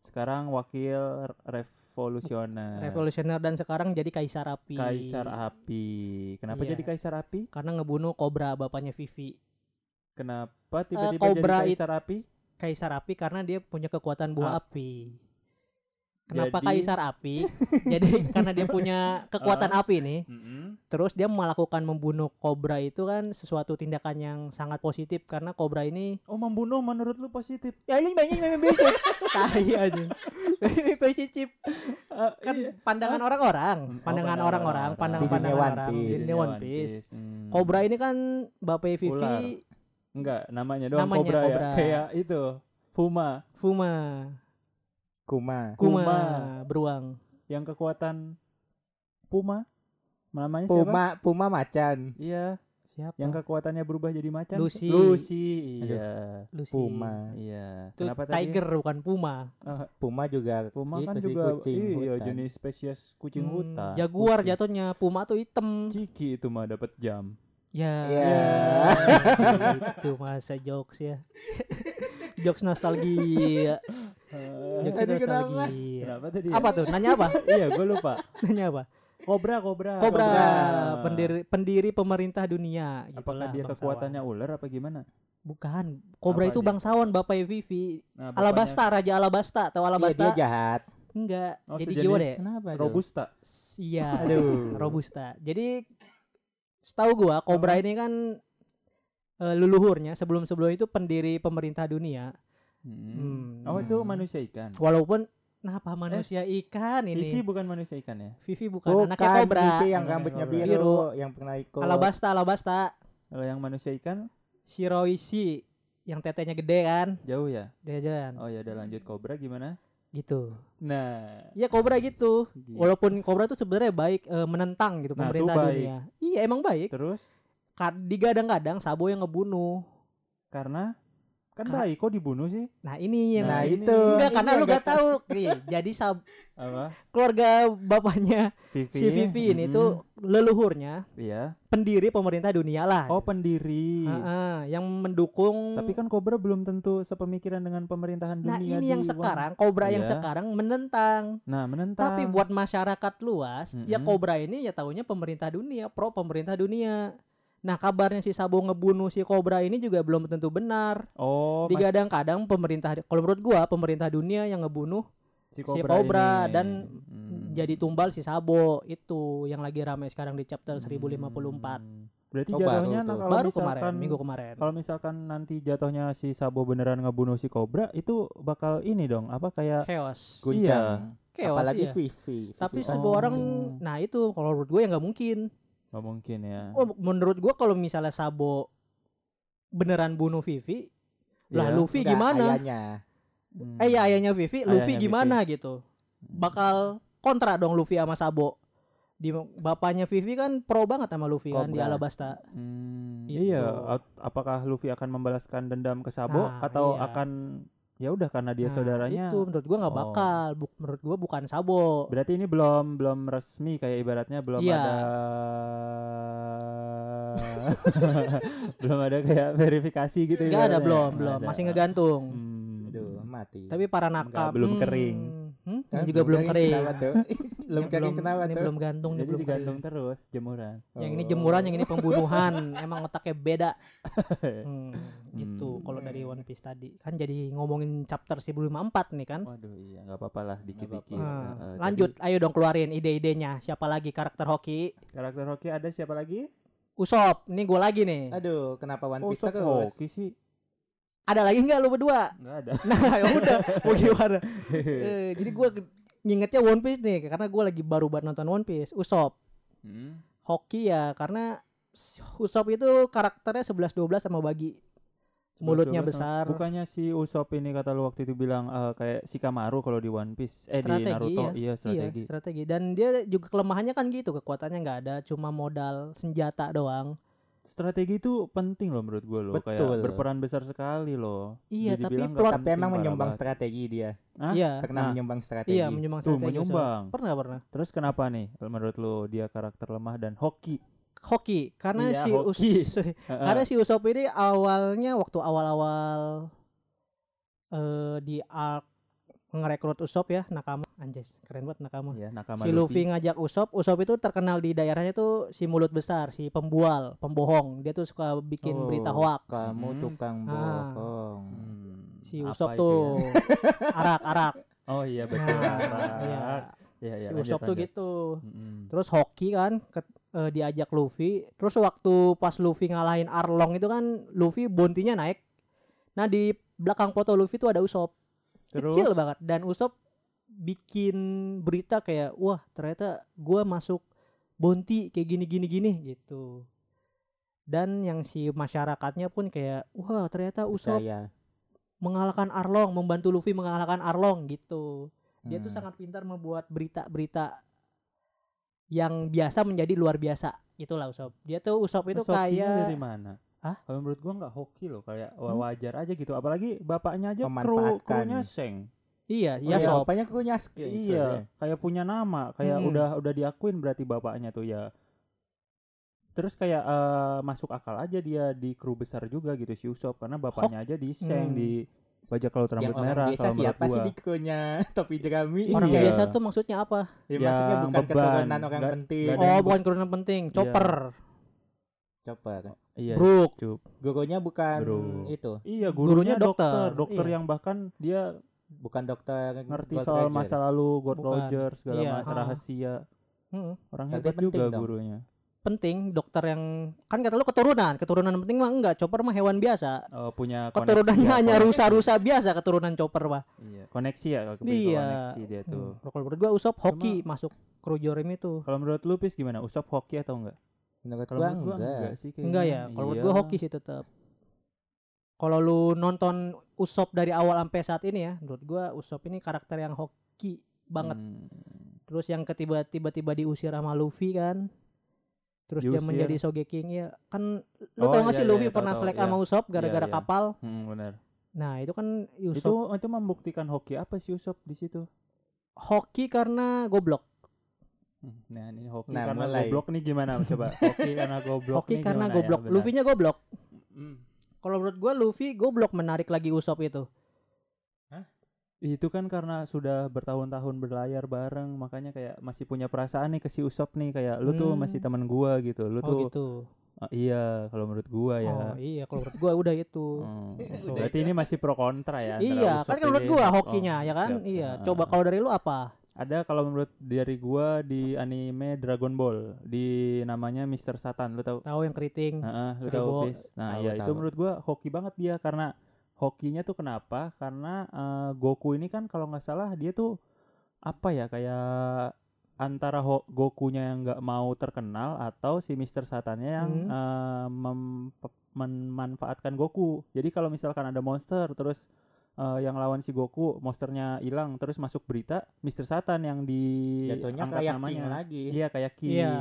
Sekarang wakil revolusioner. revolusioner dan sekarang jadi Kaisar Api. Kaisar Api. Kenapa Iya. jadi Kaisar Api? Karena ngebunuh Cobra bapaknya Vivi. Kenapa tiba-tiba Cobra jadi Kaisar Api? Kaisar Api karena dia punya kekuatan buah Ah. api. Kenapa Jadi- Kaisar Api? Jadi karena dia punya kekuatan Ah. api nih. Mm-mm. Terus dia melakukan membunuh kobra itu kan sesuatu tindakan yang sangat positif karena kobra ini Oh, membunuh menurut lu positif? ya ini banyak yang positif. Tai aja. positif Eh, kan iya. pandangan orang-orang, Oh, pandangan pandangan orang-orang, orang-orang. pandangan Di dunia pandangan One orang Piece. di dunia One Piece. Hmm. Kobra ini kan Bapak Vivi Ular. Enggak, namanya doang Namanya Cobra, Cobra. ya. Kayak itu, Puma Fuma, Kuma. Kuma, Kuma. beruang. yang kekuatan Puma. Namanya siapa? Puma, Puma macan. Iya, Siapa? yang kekuatannya berubah jadi macan. Lucy. Lucy, iya. Lucy. Puma. Iya. Itu Kenapa tadi? tiger bukan puma. Ah, Puma juga Puma itu kan sih, juga kucing iya hutan. jenis spesies kucing Hmm, hutan. Jaguar Kucing. jatuhnya, puma tuh hitam. Ciki itu mah dapat jam. Ya. Iya. itu masa jokes ya. jokes nostalgia. Jokes Aduh, kenapa? nostalgia. Kenapa tadi? ya? Apa tuh? Nanya apa? iya, gue lupa. Nanya apa? Kobra, kobra. Kobra, Kobra. pendiri pendiri pemerintah dunia. Apakah gitulah, dia bangsawan. kekuatannya ular apa gimana? Bukan. Kobra Apa itu dia? bangsawan Bapak Vivi. Nah, bapaknya- Alabasta, Raja Alabasta. Tahu Iya, Alabasta? dia jahat. Enggak. Oh, Jadi gimana ya? Kenapa? tuh? Robusta. Iya. Aduh. Robusta. Jadi setahu gua Kobra ini kan eh, leluhurnya sebelum-sebelum itu pendiri pemerintah dunia. Hmm. Hmm. Oh, itu manusia ikan. Walaupun kenapa manusia ikan Vivi ini? bukan manusia ikan ya? Vivi bukan, Bukan anaknya Kobra. Vivi yang rambutnya biru, Biru. yang pernah ikut. Alabasta, Alabasta. Kalau yang manusia ikan Shiroishi yang tetenya gede kan? jauh ya? Jajan. Oh ya udah lanjut kobra gimana? Gitu. Nah, Ya Kobra gitu. gitu. Walaupun Kobra tuh sebenarnya baik eh, menentang gitu Nah, pemerintah dunia. Iya emang baik. terus Digadang-gadang Sabo yang ngebunuh. karena Kan Ka- baik kok dibunuh sih? Nah ini yang Nah, ini. itu. enggak Ini karena yang lu gak tahu. Iya, jadi sab Apa? keluarga bapaknya Vivi. si Vivi ini Mm-mm. tuh leluhurnya Iya. pendiri pemerintah dunia lah. Oh, pendiri. Heeh, yang mendukung Tapi kan Cobra belum tentu sepemikiran dengan pemerintahan Nah dunia ini di yang sekarang Cobra yang Iya. sekarang menentang. Nah, menentang. Tapi buat masyarakat luas, ya Mm-mm. Cobra ini ya tahunya pemerintah dunia, pro pemerintah dunia. Nah kabarnya si Sabo ngebunuh si Cobra ini juga belum tentu benar. Oh, Digadang-kadang pemerintah, kalau menurut gua pemerintah dunia yang ngebunuh si si Cobra ini. dan Hmm. jadi tumbal si Sabo itu yang lagi ramai sekarang di chapter 1054. Hmm. Berarti Oh, baru jatuhnya tuh. nah, kalau Baru misalkan kemarin, minggu kemarin. kalau misalkan nanti jatuhnya si Sabo beneran ngebunuh si Cobra itu bakal ini dong, apa kayak Chaos. Guncang. Chaos Apalagi iya. Vivi. Tapi Vivi. sebuah orang, Oh. nah itu kalau menurut gue ya nggak mungkin. Nggak mungkin ya. Oh, menurut gua kalau misalnya Sabo beneran bunuh Vivi, lah Iya. Luffy Enggak, gimana? ayahnya. Hmm. Eh ya ayahnya Vivi, Luffy Ayahnya gimana gitu? Bakal kontra dong Luffy sama Sabo. Di bapaknya Vivi kan pro banget sama Luffy kan di. Alabasta. Hmm, Gitu. iya, ap- apakah Luffy akan membalaskan dendam ke Sabo Nah, atau iya. akan ya udah karena dia Nah, saudaranya? Itu menurut gua nggak Oh. bakal. Bu- menurut gua bukan Sabo. Berarti ini belum belum resmi kayak ibaratnya belum Iya. ada belum ada kayak verifikasi gitu Nggak ada belum, belum. Masih ngegantung. Hmm. Aduh, mati. Tapi para nakam belum hmm, kering. Hmm, juga belum kering. Kenapa tuh? belum kering kenapa ini tuh? belum gantung, ini Jadi belum digantung kering. terus jemuran. Yang ini Oh. jemuran, yang ini pembunuhan. Emang otaknya beda. Hmm, gitu Hmm. kalau dari One Piece tadi. Kan jadi ngomongin chapter 1054 nih kan. Waduh, iya nggak apa-apa lah dikit-dikit. Nah, Heeh, lanjut, ayo dong keluarin ide-idenya. Siapa lagi karakter hoki? jadi karakter hoki ada siapa lagi? Usop, nih gue lagi nih. Aduh, kenapa One Oh, Piece terus? hoki sih. Ada lagi nggak lu berdua? Nggak ada. Nah, ya udah, mau gimana? Eh, jadi gue ngingetnya One Piece nih, karena gue lagi baru banget nonton One Piece. Usop, Hmm. hoki ya, karena Usop itu karakternya 11-12 sama bagi. Mulutnya 12 sama- besar. Bukannya si Usop ini kata lu waktu itu bilang eh, kayak Shikamaru kalau di One Piece. Eh Strategi, di Naruto iya. iya strategi. Iya, strategi. Dan dia juga kelemahannya kan gitu, kekuatannya nggak ada, cuma modal senjata doang. Strategi itu penting loh menurut gue loh kayak Betul. berperan besar sekali loh. Iya, Jadi tapi plot- Tapi penting, emang parah menyumbang banget. strategi dia. Hah? Iya, Pernah Nah, menyumbang strategi. iya menyumbang Tuh strategi. Usop. menyumbang. Pernah pernah. Terus kenapa nih menurut lu dia karakter lemah dan hoki? Hoki, karena Iya, si hoki. Us karena si Usop ini awalnya waktu awal-awal eh di arc ngerekrut Usop ya nakama anjay keren banget nakama ya nakama si Luffy ngajak Usop Usop itu terkenal di daerahnya tuh si mulut besar si pembual pembohong dia tuh suka bikin Oh, berita hoax Kamu Hmm. tukang Ah. bohong. Hmm, si apa Usop itu tuh ya? arak arak Oh iya betul. Nah, Arak. iya. Iya, iya, si lanjut, Usop tuh lanjut. gitu Mm-mm. terus hoki kan ke- eh, diajak Luffy terus waktu pas Luffy ngalahin Arlong itu kan Luffy bontinya naik nah di belakang foto Luffy tuh ada Usop Terus? Kecil banget. Dan Usop bikin berita kayak wah ternyata gua masuk bonti kayak gini gini gini gitu. Dan yang si masyarakatnya pun kayak wah ternyata Usop mengalahkan Arlong membantu Luffy mengalahkan Arlong gitu. Dia tuh Hmm. sangat pintar membuat berita-berita yang biasa menjadi luar biasa. Itulah Usop dia tuh Usop itu hokinya kayak dari mana? Hah? Kalau menurut gua nggak hoki loh, kayak Hmm? wajar aja gitu. Apalagi bapaknya aja kru krunya Seng. iya Oh, ya iya, Sop Bapaknya krunya skill. Iya, kayak punya nama, kayak Hmm. udah udah diakuin berarti bapaknya tuh ya. Terus kayak eh, masuk akal aja dia di kru besar juga gitu si Usop karena bapaknya aja di Seng Hmm. di bajak laut Yang rambut orang merah biasa kalau menurut siapa sih gua. di krunya topi jerami? orang Iya. biasa tuh maksudnya apa Ya, maksudnya Yang bukan beban. keturunan orang Nggak- penting. ada oh yang bukan keturunan penting chopper Chopper. Iya, Brook Cup. Gurunya bukan Bro. itu, Iya, Gurunya gurunya, dokter, dokter, dokter iya. yang bahkan dia bukan dokter ngerti Gold soal Roger. masa lalu God Bukan. Roger segala Iya, macam ha. rahasia. Hmm, Orang hebat penting juga dong. gurunya. penting dokter yang kan kata lu keturunan keturunan penting mah enggak chopper mah hewan biasa Oh, punya keturunannya ya, hanya rusa-rusa biasa keturunan chopper mah Iya, koneksi ya kalau Iya. koneksi dia tuh. Hmm, kalau menurut gua Usop hoki masuk kru Jorim itu Kalau menurut lu Pis gimana? Usop hoki atau enggak? Menurut gua menurut gua enggak. enggak sih kayaknya. enggak ya kalau menurut gua Iya. hoki sih tetap kalau lu nonton Usop dari awal sampai saat ini ya menurut gua Usop ini karakter yang hoki banget Hmm. terus yang ketiba tiba-tiba diusir sama Luffy kan terus dia Diusir. menjadi Sogeking ya kan lu Oh, tau gak iya, sih iya, Luffy iya, pernah selek iya. sama Usop gara-gara iya. kapal Hmm, benar. Nah, itu kan Itu Usopp itu membuktikan hoki apa sih Usop di situ? hoki karena goblok. Hmm, Nah, ini hoki Nah, karena mulai. goblok nih gimana coba? Hoki karena goblok hoki nih karena ya? goblok. Benar. Luffy-nya goblok. Hmm. Kalau menurut gua Luffy goblok menarik lagi Usopp itu. Itu kan karena sudah bertahun-tahun berlayar bareng, makanya kayak masih punya perasaan nih ke si Usop nih kayak lu tuh Hmm. masih teman gua gitu. Lu Oh tuh gitu. Ah, iya kalau menurut gua ya. Oh iya, kalau menurut gua udah itu. Hmm. So- Berarti ini masih pro kontra ya. Iya, kan kalau menurut gua Oh, hokinya ya kan? siap. Iya. Ah. Coba kalau dari lu apa? Ada kalau menurut dari gua di anime Dragon Ball di namanya Mr. Satan, lu tahu? Tahu yang keriting? Heeh, lu Keribo. tahu? Nah, Tahu, ya itu tahu. menurut gua hoki banget dia karena hokinya tuh kenapa? Karena eh, Goku ini kan kalau nggak salah dia tuh apa ya kayak antara ho- Gokunya yang nggak mau terkenal atau si Mr. Satannya yang Hmm. eh, mem- memanfaatkan Goku. Jadi kalau misalkan ada monster terus eh, yang lawan si Goku monsternya hilang terus masuk berita Mr. Satan yang di Jatuhnya angkat kayak namanya. King lagi. Iya kayak King Iya.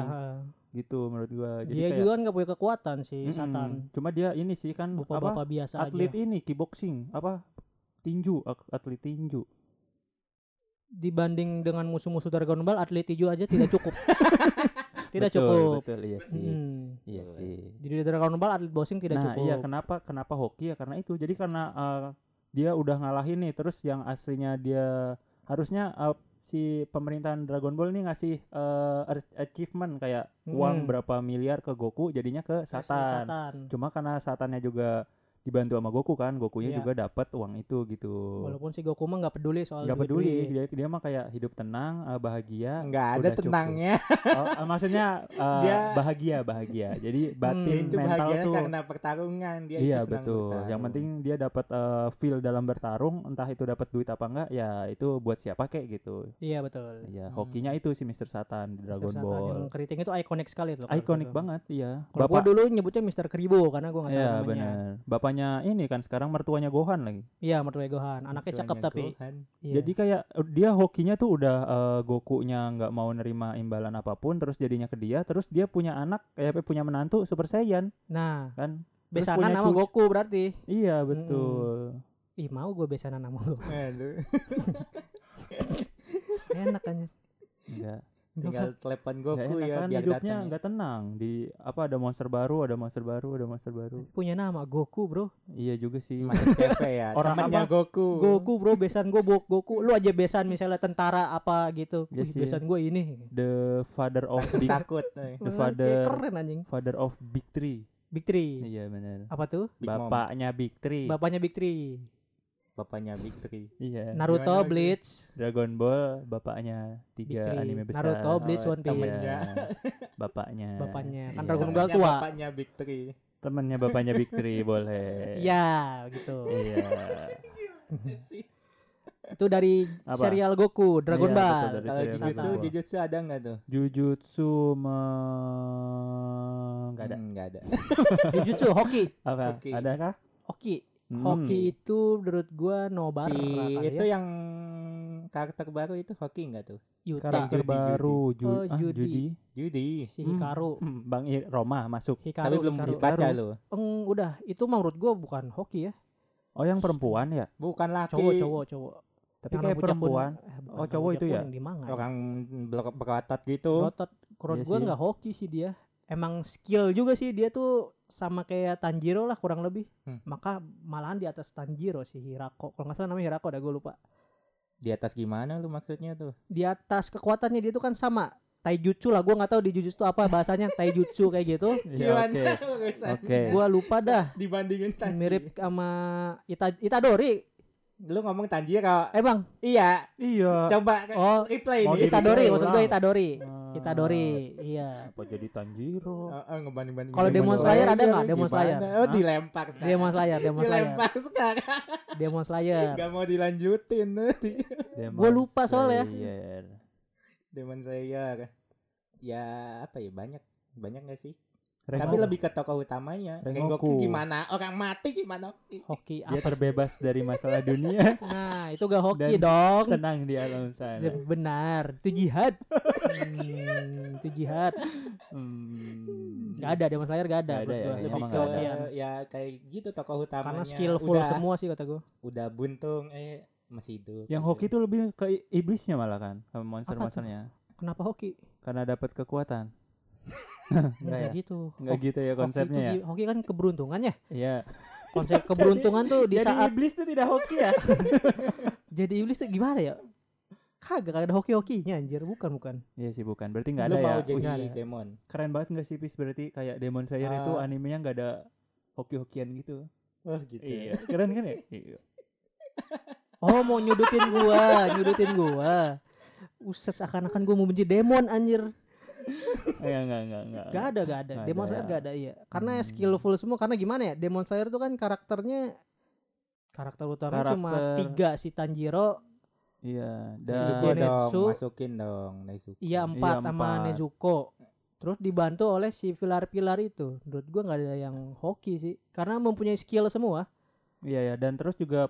gitu menurut gua. Jadi Dia kayak juga kan nggak punya kekuatan sih Mm-mm. Satan. Cuma dia ini sih kan apa Bapak-bapak biasa atlet aja. ini kickboxing apa tinju atlet tinju. Dibanding dengan musuh-musuh Dragon Ball, atlet tinju aja tidak cukup. tidak betul, cukup. Betul iya sih. Hmm. Iya sih. Jadi di Dragon Ball atlet boxing tidak nah, cukup. iya kenapa kenapa hoki ya karena itu. Jadi karena eh, dia udah ngalahin nih terus yang aslinya dia harusnya eh, si pemerintahan Dragon Ball ini ngasih ar- achievement kayak uang Hmm. berapa miliar ke Goku jadinya ke Satan. Satan. Cuma karena Satannya juga dibantu sama Goku kan, Gokunya Iya. juga dapat uang itu gitu. Walaupun si Goku mah nggak peduli soal nggak peduli dia, dia mah kayak hidup tenang eh, bahagia Enggak ada tenangnya. oh, eh, maksudnya eh, Dia- bahagia bahagia jadi batin Hmm. itu mental tuh karena pertarungan dia iya itu senang betul yang bertarung. penting dia dapat eh, feel dalam bertarung entah itu dapat duit apa enggak ya itu buat siapa kek gitu Iya betul. ya Hmm. hokinya itu si Mr. Satan di Dragon. Satan Ball Yang keriting itu ikonik sekali tuh. kalau ikonik gitu. banget iya Kalau gua bapak dulu nyebutnya Mr. Keribo karena gua nggak tahu Iya namanya. benar bapaknya ini kan sekarang mertuanya Gohan lagi Iya, mertua Gohan. Anaknya cakep Tuanya tapi. Gohan. Iya. Jadi kayak dia hokinya tuh udah eh, Gokunya nggak mau nerima imbalan apa pun, terus jadinya ke dia, terus dia punya anak, eh punya menantu Super Saiyan nah, kan? Terus besanan cucu. Goku berarti. Iya betul. Ih, mau gue besanan sama Goku. Aduh, Enak kan. Enggak, tinggal telepon Goku ya kan biar hidupnya ya. nggak tenang. Di apa ada monster baru, ada monster baru, ada monster baru. Punya nama Goku, Bro. Iya juga sih. Cafe ya. Orang apa? Goku. Goku, Bro, besan gue Goku. Lu aja besan misalnya tentara apa gitu. Iya Wih, besan gue ini. The father of big takut. eh. The Wah, father- keren anjing. father of big three. Big Three. Iya benar. Apa tuh? Big Mom. Bapaknya big three. Bapaknya Big Three. Bapaknya Big Three. iya. Naruto, Gimana lagi? Bleach, Dragon Ball bapaknya tiga anime besar. Naruto, Bleach, Oh, One Piece. temennya. Iya, bapaknya. Bapaknya. Kan Iya. Dragon Ball tua. Bapaknya Big Three. Temennya bapaknya Big Three boleh. Iya, gitu. Iya. Itu dari Apa? serial Goku, Dragon Iya, Ball. Kalau Jujutsu, Ball. Jujutsu ada nggak tuh? Jujutsu me... nggak ada. Hmm, nggak ada. Jujutsu, hoki. Apa? Hoki. Ada kah? Hoki. Hmm. Hoki itu menurut gua Nobara si itu ya. yang karakter baru itu hoki nggak tuh? Yuta, karakter Judi, baru Ju Oh, ah, Judi. Judi. Judi. si Hmm. Hikaru. Hmm, Bang I- Roma masuk. Hikaru, Tapi belum Hikaru. dibaca Hikaru. loh. Eng, udah, itu menurut gua bukan hoki ya. Oh yang perempuan ya? Bukan laki. Cowok, cowok, cowok. Tapi Yang kayak kun- perempuan. eh, bukan, Oh, cowok itu ya? Di manga. Orang ber- berotot gitu. Rotot. Menurut Iya gua sih. nggak hoki sih dia. Emang skill juga sih dia tuh sama kayak Tanjiro lah kurang lebih. Hmm. Maka malahan di atas Tanjiro si Hirako. Kalau nggak salah namanya Hirako dah gue lupa. Di atas gimana lu maksudnya tuh? Di atas kekuatannya dia tuh kan sama taijutsu lah. Gua nggak tahu di jujutsu itu apa bahasanya taijutsu kayak gitu. Iya oke. urusan? Oke. Gua lupa dah. Dibandingin Tanjiro. Mirip sama Ita Itadori. Lu ngomong Tanjiro. Eh bang, Iya. Iya. Coba Oh, replay mau nih. di- Itadori Itadori maksud gue ulang. Itadori. Ah, iya. Apa jadi Tanjiro? Oh, oh, ngebanding-banding. Kalau Demon Slayer ada nggak? Demon? Slayer? Oh, dilempar sekarang. Demon Slayer, Demon Slayer, Dilempar sekarang. Demon Slayer. Gak mau dilanjutin nanti. Gua lupa soalnya. Demon Slayer. Ya apa ya banyak banyak gak sih? Rengoku. Tapi lebih ke tokoh utamanya. Rengoku. Rengoku gimana? Orang mati gimana? Hoki dia apa? terbebas dari masalah dunia Nah, itu gak hoki Dan dong. tenang di alam sana Ya, Benar, itu jihad. Hmm, itu jihad. Hmm. Gak ada Demon Slayer gak ada. Nggak ada ya, iya, Lebih ke hokian. ya kayak gitu tokoh utamanya. Karena skillful udah, semua sih kata gue. Udah buntung eh masih hidup. yang gitu. hoki itu lebih ke iblisnya malah kan sama monster-monsternya Kenapa hoki? karena dapat kekuatan Enggak Enggak ya? gitu. Enggak gitu ya hoki konsepnya itu ya Hoki kan keberuntungan ya. iya Konsep keberuntungan tuh di jadi saat iblis itu tidak hoki ya jadi iblis tuh gimana ya? Kagak kagak ada hoki-hokinya anjir, bukan bukan. iya sih bukan berarti nggak Lu ada ya mau Wih, jadi demon. keren banget nggak sih Pis berarti kayak Demon Slayer itu Ah. animenya nggak ada hoki-hokian gitu Wah gitu. iya keren kan ya iya. Oh, mau nyudutin gua, nyudutin gua. Uses akan-akan gua mau benci demon anjir. Enggak, enggak, enggak, enggak. Gak ada, gak ada. Nggak Demon ada Slayer ya. gak ada iya. Karena Hmm. skillful semua. Karena gimana ya? Demon Slayer tuh kan karakternya karakter utamanya cuma Karakter- tiga si Tanjiro, Iya, dan Genetsu. dong, masukin dong Nezuko. iya empat sama empat. Nezuko. Terus dibantu oleh si pilar-pilar itu. Menurut gua nggak ada yang hoki sih. Karena mempunyai skill semua. Iya ya, dan terus juga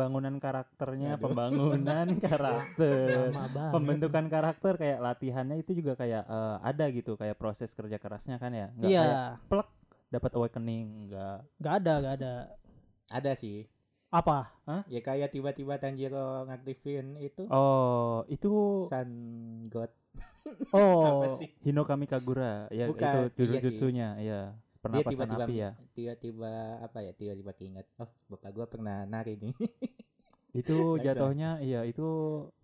pembangunan karakternya, Aduh. pembangunan karakter. Pembentukan karakter kayak latihannya itu juga kayak eh, ada gitu, kayak proses kerja kerasnya kan ya. Iya, kayak dapat awakening, enggak. nggak ada, nggak ada. Ada sih. Apa? Ya kayak tiba-tiba Tanjiro ngaktifin itu Oh, itu Sun God. Oh? Hinokami Kagura, ya Bukan, itu iya sih. jutsunya, Dia Pernapasan tiba-tiba api ya. tiba-tiba apa ya? Tiba-tiba keinget. Oh, bapak gua pernah nari nih. Itu Nggak jatuhnya iya itu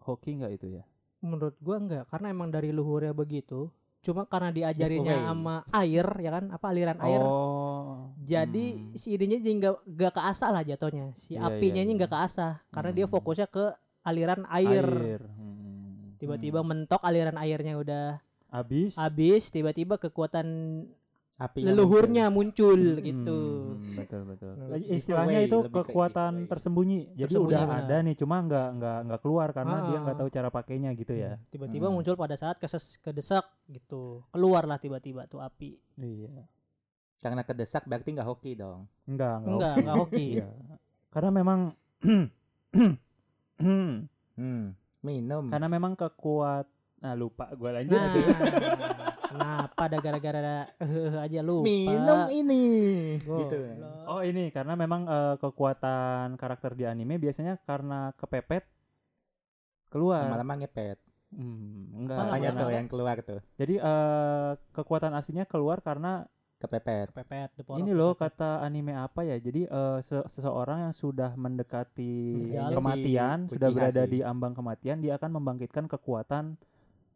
hoki nggak itu ya? menurut gua enggak. Karena emang dari luhurnya begitu. Cuma karena diajarinnya sama air, ya kan? Apa aliran air? Oh. Jadi hmm. si idenya jadi nggak nggak keasah lah jatuhnya. Si Iya, apinya iya, ini iya. nggak keasah karena dia Hmm. fokusnya ke aliran air. Hmm. Tiba-tiba Hmm. mentok aliran airnya udah habis habis, tiba-tiba kekuatan Apinya leluhurnya muncul, Hmm, gitu. betul betul. Giveaway, Istilahnya itu kekuatan tersembunyi. Jadi Tersembunyi, udah benar. ada nih, cuma nggak nggak nggak keluar karena dia nggak Ah. tahu cara pakainya gitu ya. Tiba-tiba Hmm. muncul pada saat keses kedesak gitu. Keluarlah tiba-tiba tuh api. Iya. Karena kedesak berarti nggak hoki dong. Enggak, enggak. Enggak, hoki. enggak hoki. Iya. Karena memang Hmm. Minum. karena memang kekuat Nah, lupa gue lanjut. Nah, kenapa ada gara-gara eh, aja lupa. Minum ini. Goblok. Gitu. Oh ini karena memang eh, kekuatan karakter di anime biasanya karena kepepet keluar. Lama-lama ngepet. Hmm, enggak. Apa Makanya tuh yang keluar tuh. Jadi eh, kekuatan aslinya keluar karena Kepepet. Pepet, the power ini loh kata anime apa ya? Jadi se- seseorang yang sudah mendekati kematian, sudah berada di ambang kematian, dia akan membangkitkan kekuatan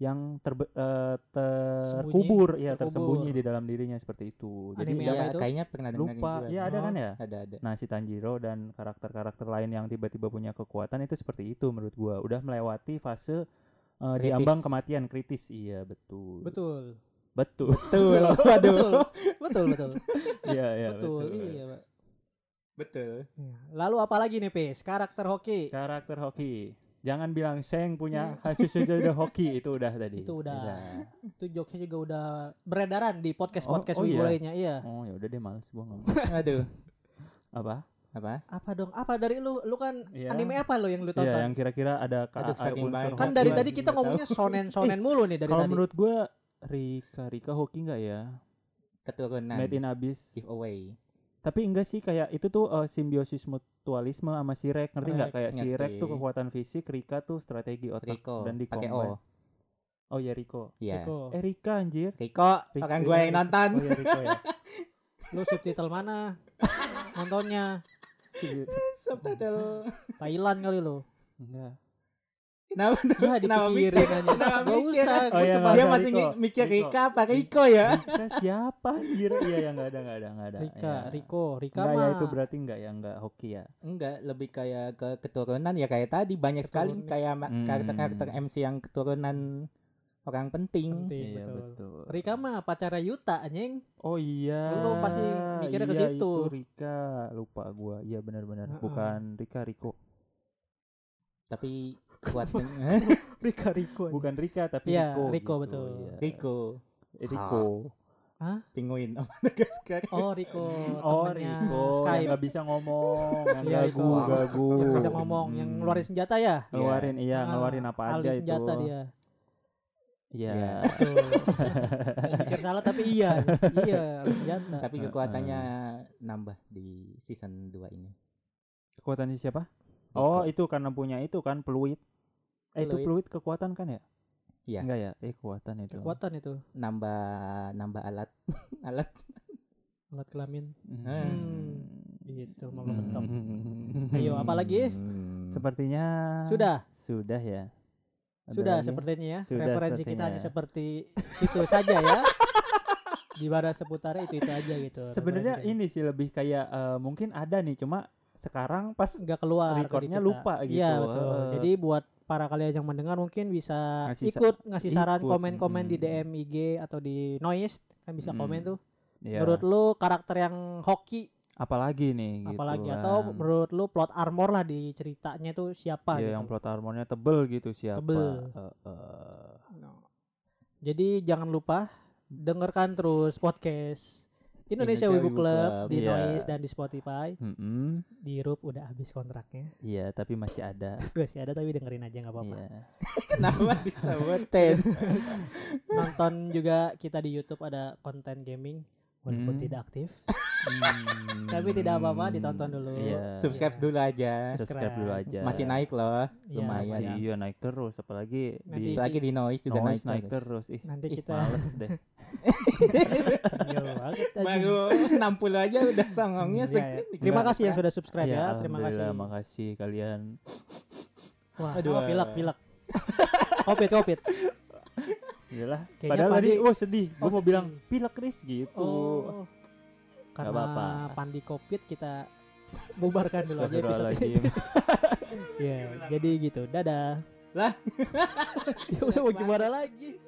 yang terbe- eh, terkubur, ya terkubur. tersembunyi di dalam dirinya seperti itu. Jadi Anime Ya, apa itu? kayaknya pernah dengar lupa. juga. Ya ada Oh. kan ya? Ada ada. Nah si Tanjiro dan karakter-karakter lain yang tiba-tiba punya kekuatan itu seperti itu menurut gua udah melewati fase uh, di Kritis. ambang kematian kritis iya betul Betul. betul Betul. Waduh. Betul. Betul, betul. iya iya betul. betul Iya, Pak. Betul. Iya. Lalu apa lagi nih, Pis? Karakter hoki. karakter hoki jangan bilang Seng punya hasil saja hoki itu udah tadi Itu udah. Itu jokesnya juga udah beredaran di podcast-podcast Oh, oh iya? lainnya. Iya. oh ya udah deh males gua ngomong Aduh. apa Apa? Apa dong? Apa dari lu? Lu kan Iya. anime apa lo yang lu Iya tonton? yang kira-kira ada Aduh, ada saking unsur banyak. kan dari tadi kita ngomongnya sonen-sonen mulu nih dari kalau tadi. menurut gua Rika Rika hoki nggak ya Keturunan. Made in Abyss Giveaway. Tapi enggak sih kayak itu tuh eh, simbiosis mutualisme sama si Rek ngerti nggak Rek, kayak si Rek tuh ngerti. kekuatan fisik, Rika tuh strategi otak Riko. dan di. O. Oh ya Riko. Iya. Riko. Eh Rika anjir. Riko, Riko, orang gua yang nonton. Oh ya Riko ya. Lu subtitle mana? Nontonnya Subtitle. Thailand kali lu. Enggak. Kenapa? Ya Kenapa dipikirin mikir? aja. Kenapa mikir? usah. Oh, gua iya, Dia masih Riko. mi- mikir Riko. Rika apa Riko ya? Rika siapa anjir? Iya ya enggak ada enggak ada enggak ada. Rika, Ya. Riko, Rika Enggak ya mah. itu berarti enggak ya enggak hoki ya. Enggak, lebih kayak ke keturunan ya kayak tadi banyak sekali Keturunan. kayak Hmm. karakter-karakter MC yang keturunan orang penting. Penting, iya betul. betul. Rika mah pacarnya Yuta anjing. Oh iya. Lu pasti mikirnya ke Iya, situ. Itu Rika, lupa gua. Iya benar-benar. Heeh. Bukan Rika Riko. Tapi kuat Rika Riko. Bukan Rika tapi Iya, Riko. Riko, gitu, betul. iya. Riko. Rico. Penguin sama Madagaskar. Oh Rico. Oh, temennya Rico yang Skype. nggak bisa ngomong, yang Iya, gagu, gagu. Yang bisa ngomong, yang Hmm. ngeluarin senjata ya. Ngeluarin iya, Ah, ngeluarin apa aja itu. senjata dia. Iya. Iya. Betul. Mau mikir salah tapi iya. iya, senjata. Tapi kekuatannya nambah di season 2 ini. Kekuatannya siapa? Rico. Oh, itu karena punya itu kan peluit. Eh, itu Peluit. peluit kekuatan kan ya? Iya. Enggak ya? Eh, kekuatan itu. Kekuatan itu Nambah nambah alat alat alat kelamin. Hmm. Gitu, mau mentok. Hmm. Ayo, apa lagi? Hmm. Sepertinya Sudah, Sudah ya. Ada sudah lagi? sepertinya ya. Sudah Referensi kita sepertinya hanya ya. seperti situ saja ya. Di mana seputarnya itu itu aja gitu. Sebenarnya ini sih lebih kayak eh, mungkin ada nih cuma sekarang pas nggak keluar ke di recordnya lupa gitu. Iya betul. Heeh. Jadi buat para kalian yang mendengar mungkin bisa Ngasih ikut ngasih saran komen-komen di mm-mm. DM IG atau di Noise kan bisa komen Mm. tuh. Iya. Menurut lu karakter yang hoki apalagi nih gitu apalagi kan. atau menurut lu plot armor lah di ceritanya tuh siapa Iya, gitu. yang plot armornya tebel gitu siapa? Tebel. Eh, eh. No. Jadi jangan lupa dengarkan terus podcast Indonesia, Indonesia Wibu Club Club, di iya. Noise dan di Spotify. Mm-mm. Di Rup udah habis kontraknya. Iya, tapi masih ada. Gue sih ada tapi dengerin aja nggak apa-apa. Iya. Kenapa disebutin? Nonton juga kita di YouTube ada konten gaming walaupun Hmm. tidak aktif. Hmm. Tapi tidak apa-apa, ditonton dulu. Iya. Subscribe Iya. dulu aja. Subscribe dulu aja. Masih naik loh. Iya, Lumayan. Masih ya. iya naik terus apalagi Nanti di Apalagi di noise juga noise naik, naik terus. terus. Ih, Nanti ih, kita males deh. Iya. Baru 60 aja udah songongnya Iya, segini. iya. Terima kasih yang sudah subscribe Iya, ya. Terima kasih. alhamdulillah, makasih kalian. Wah, Aduh. oh, pilek pilek. Covid covid. Iyalah. Kayaknya Padahal tadi Pandi- oh sedih. Gue Oh, mau sedih. bilang pilek Chris gitu. Oh. Karena apa-apa. pandi covid kita bubarkan dulu aja episode ini. Iya, jadi gitu. Dadah. Lah. ya udah mau gimana lagi?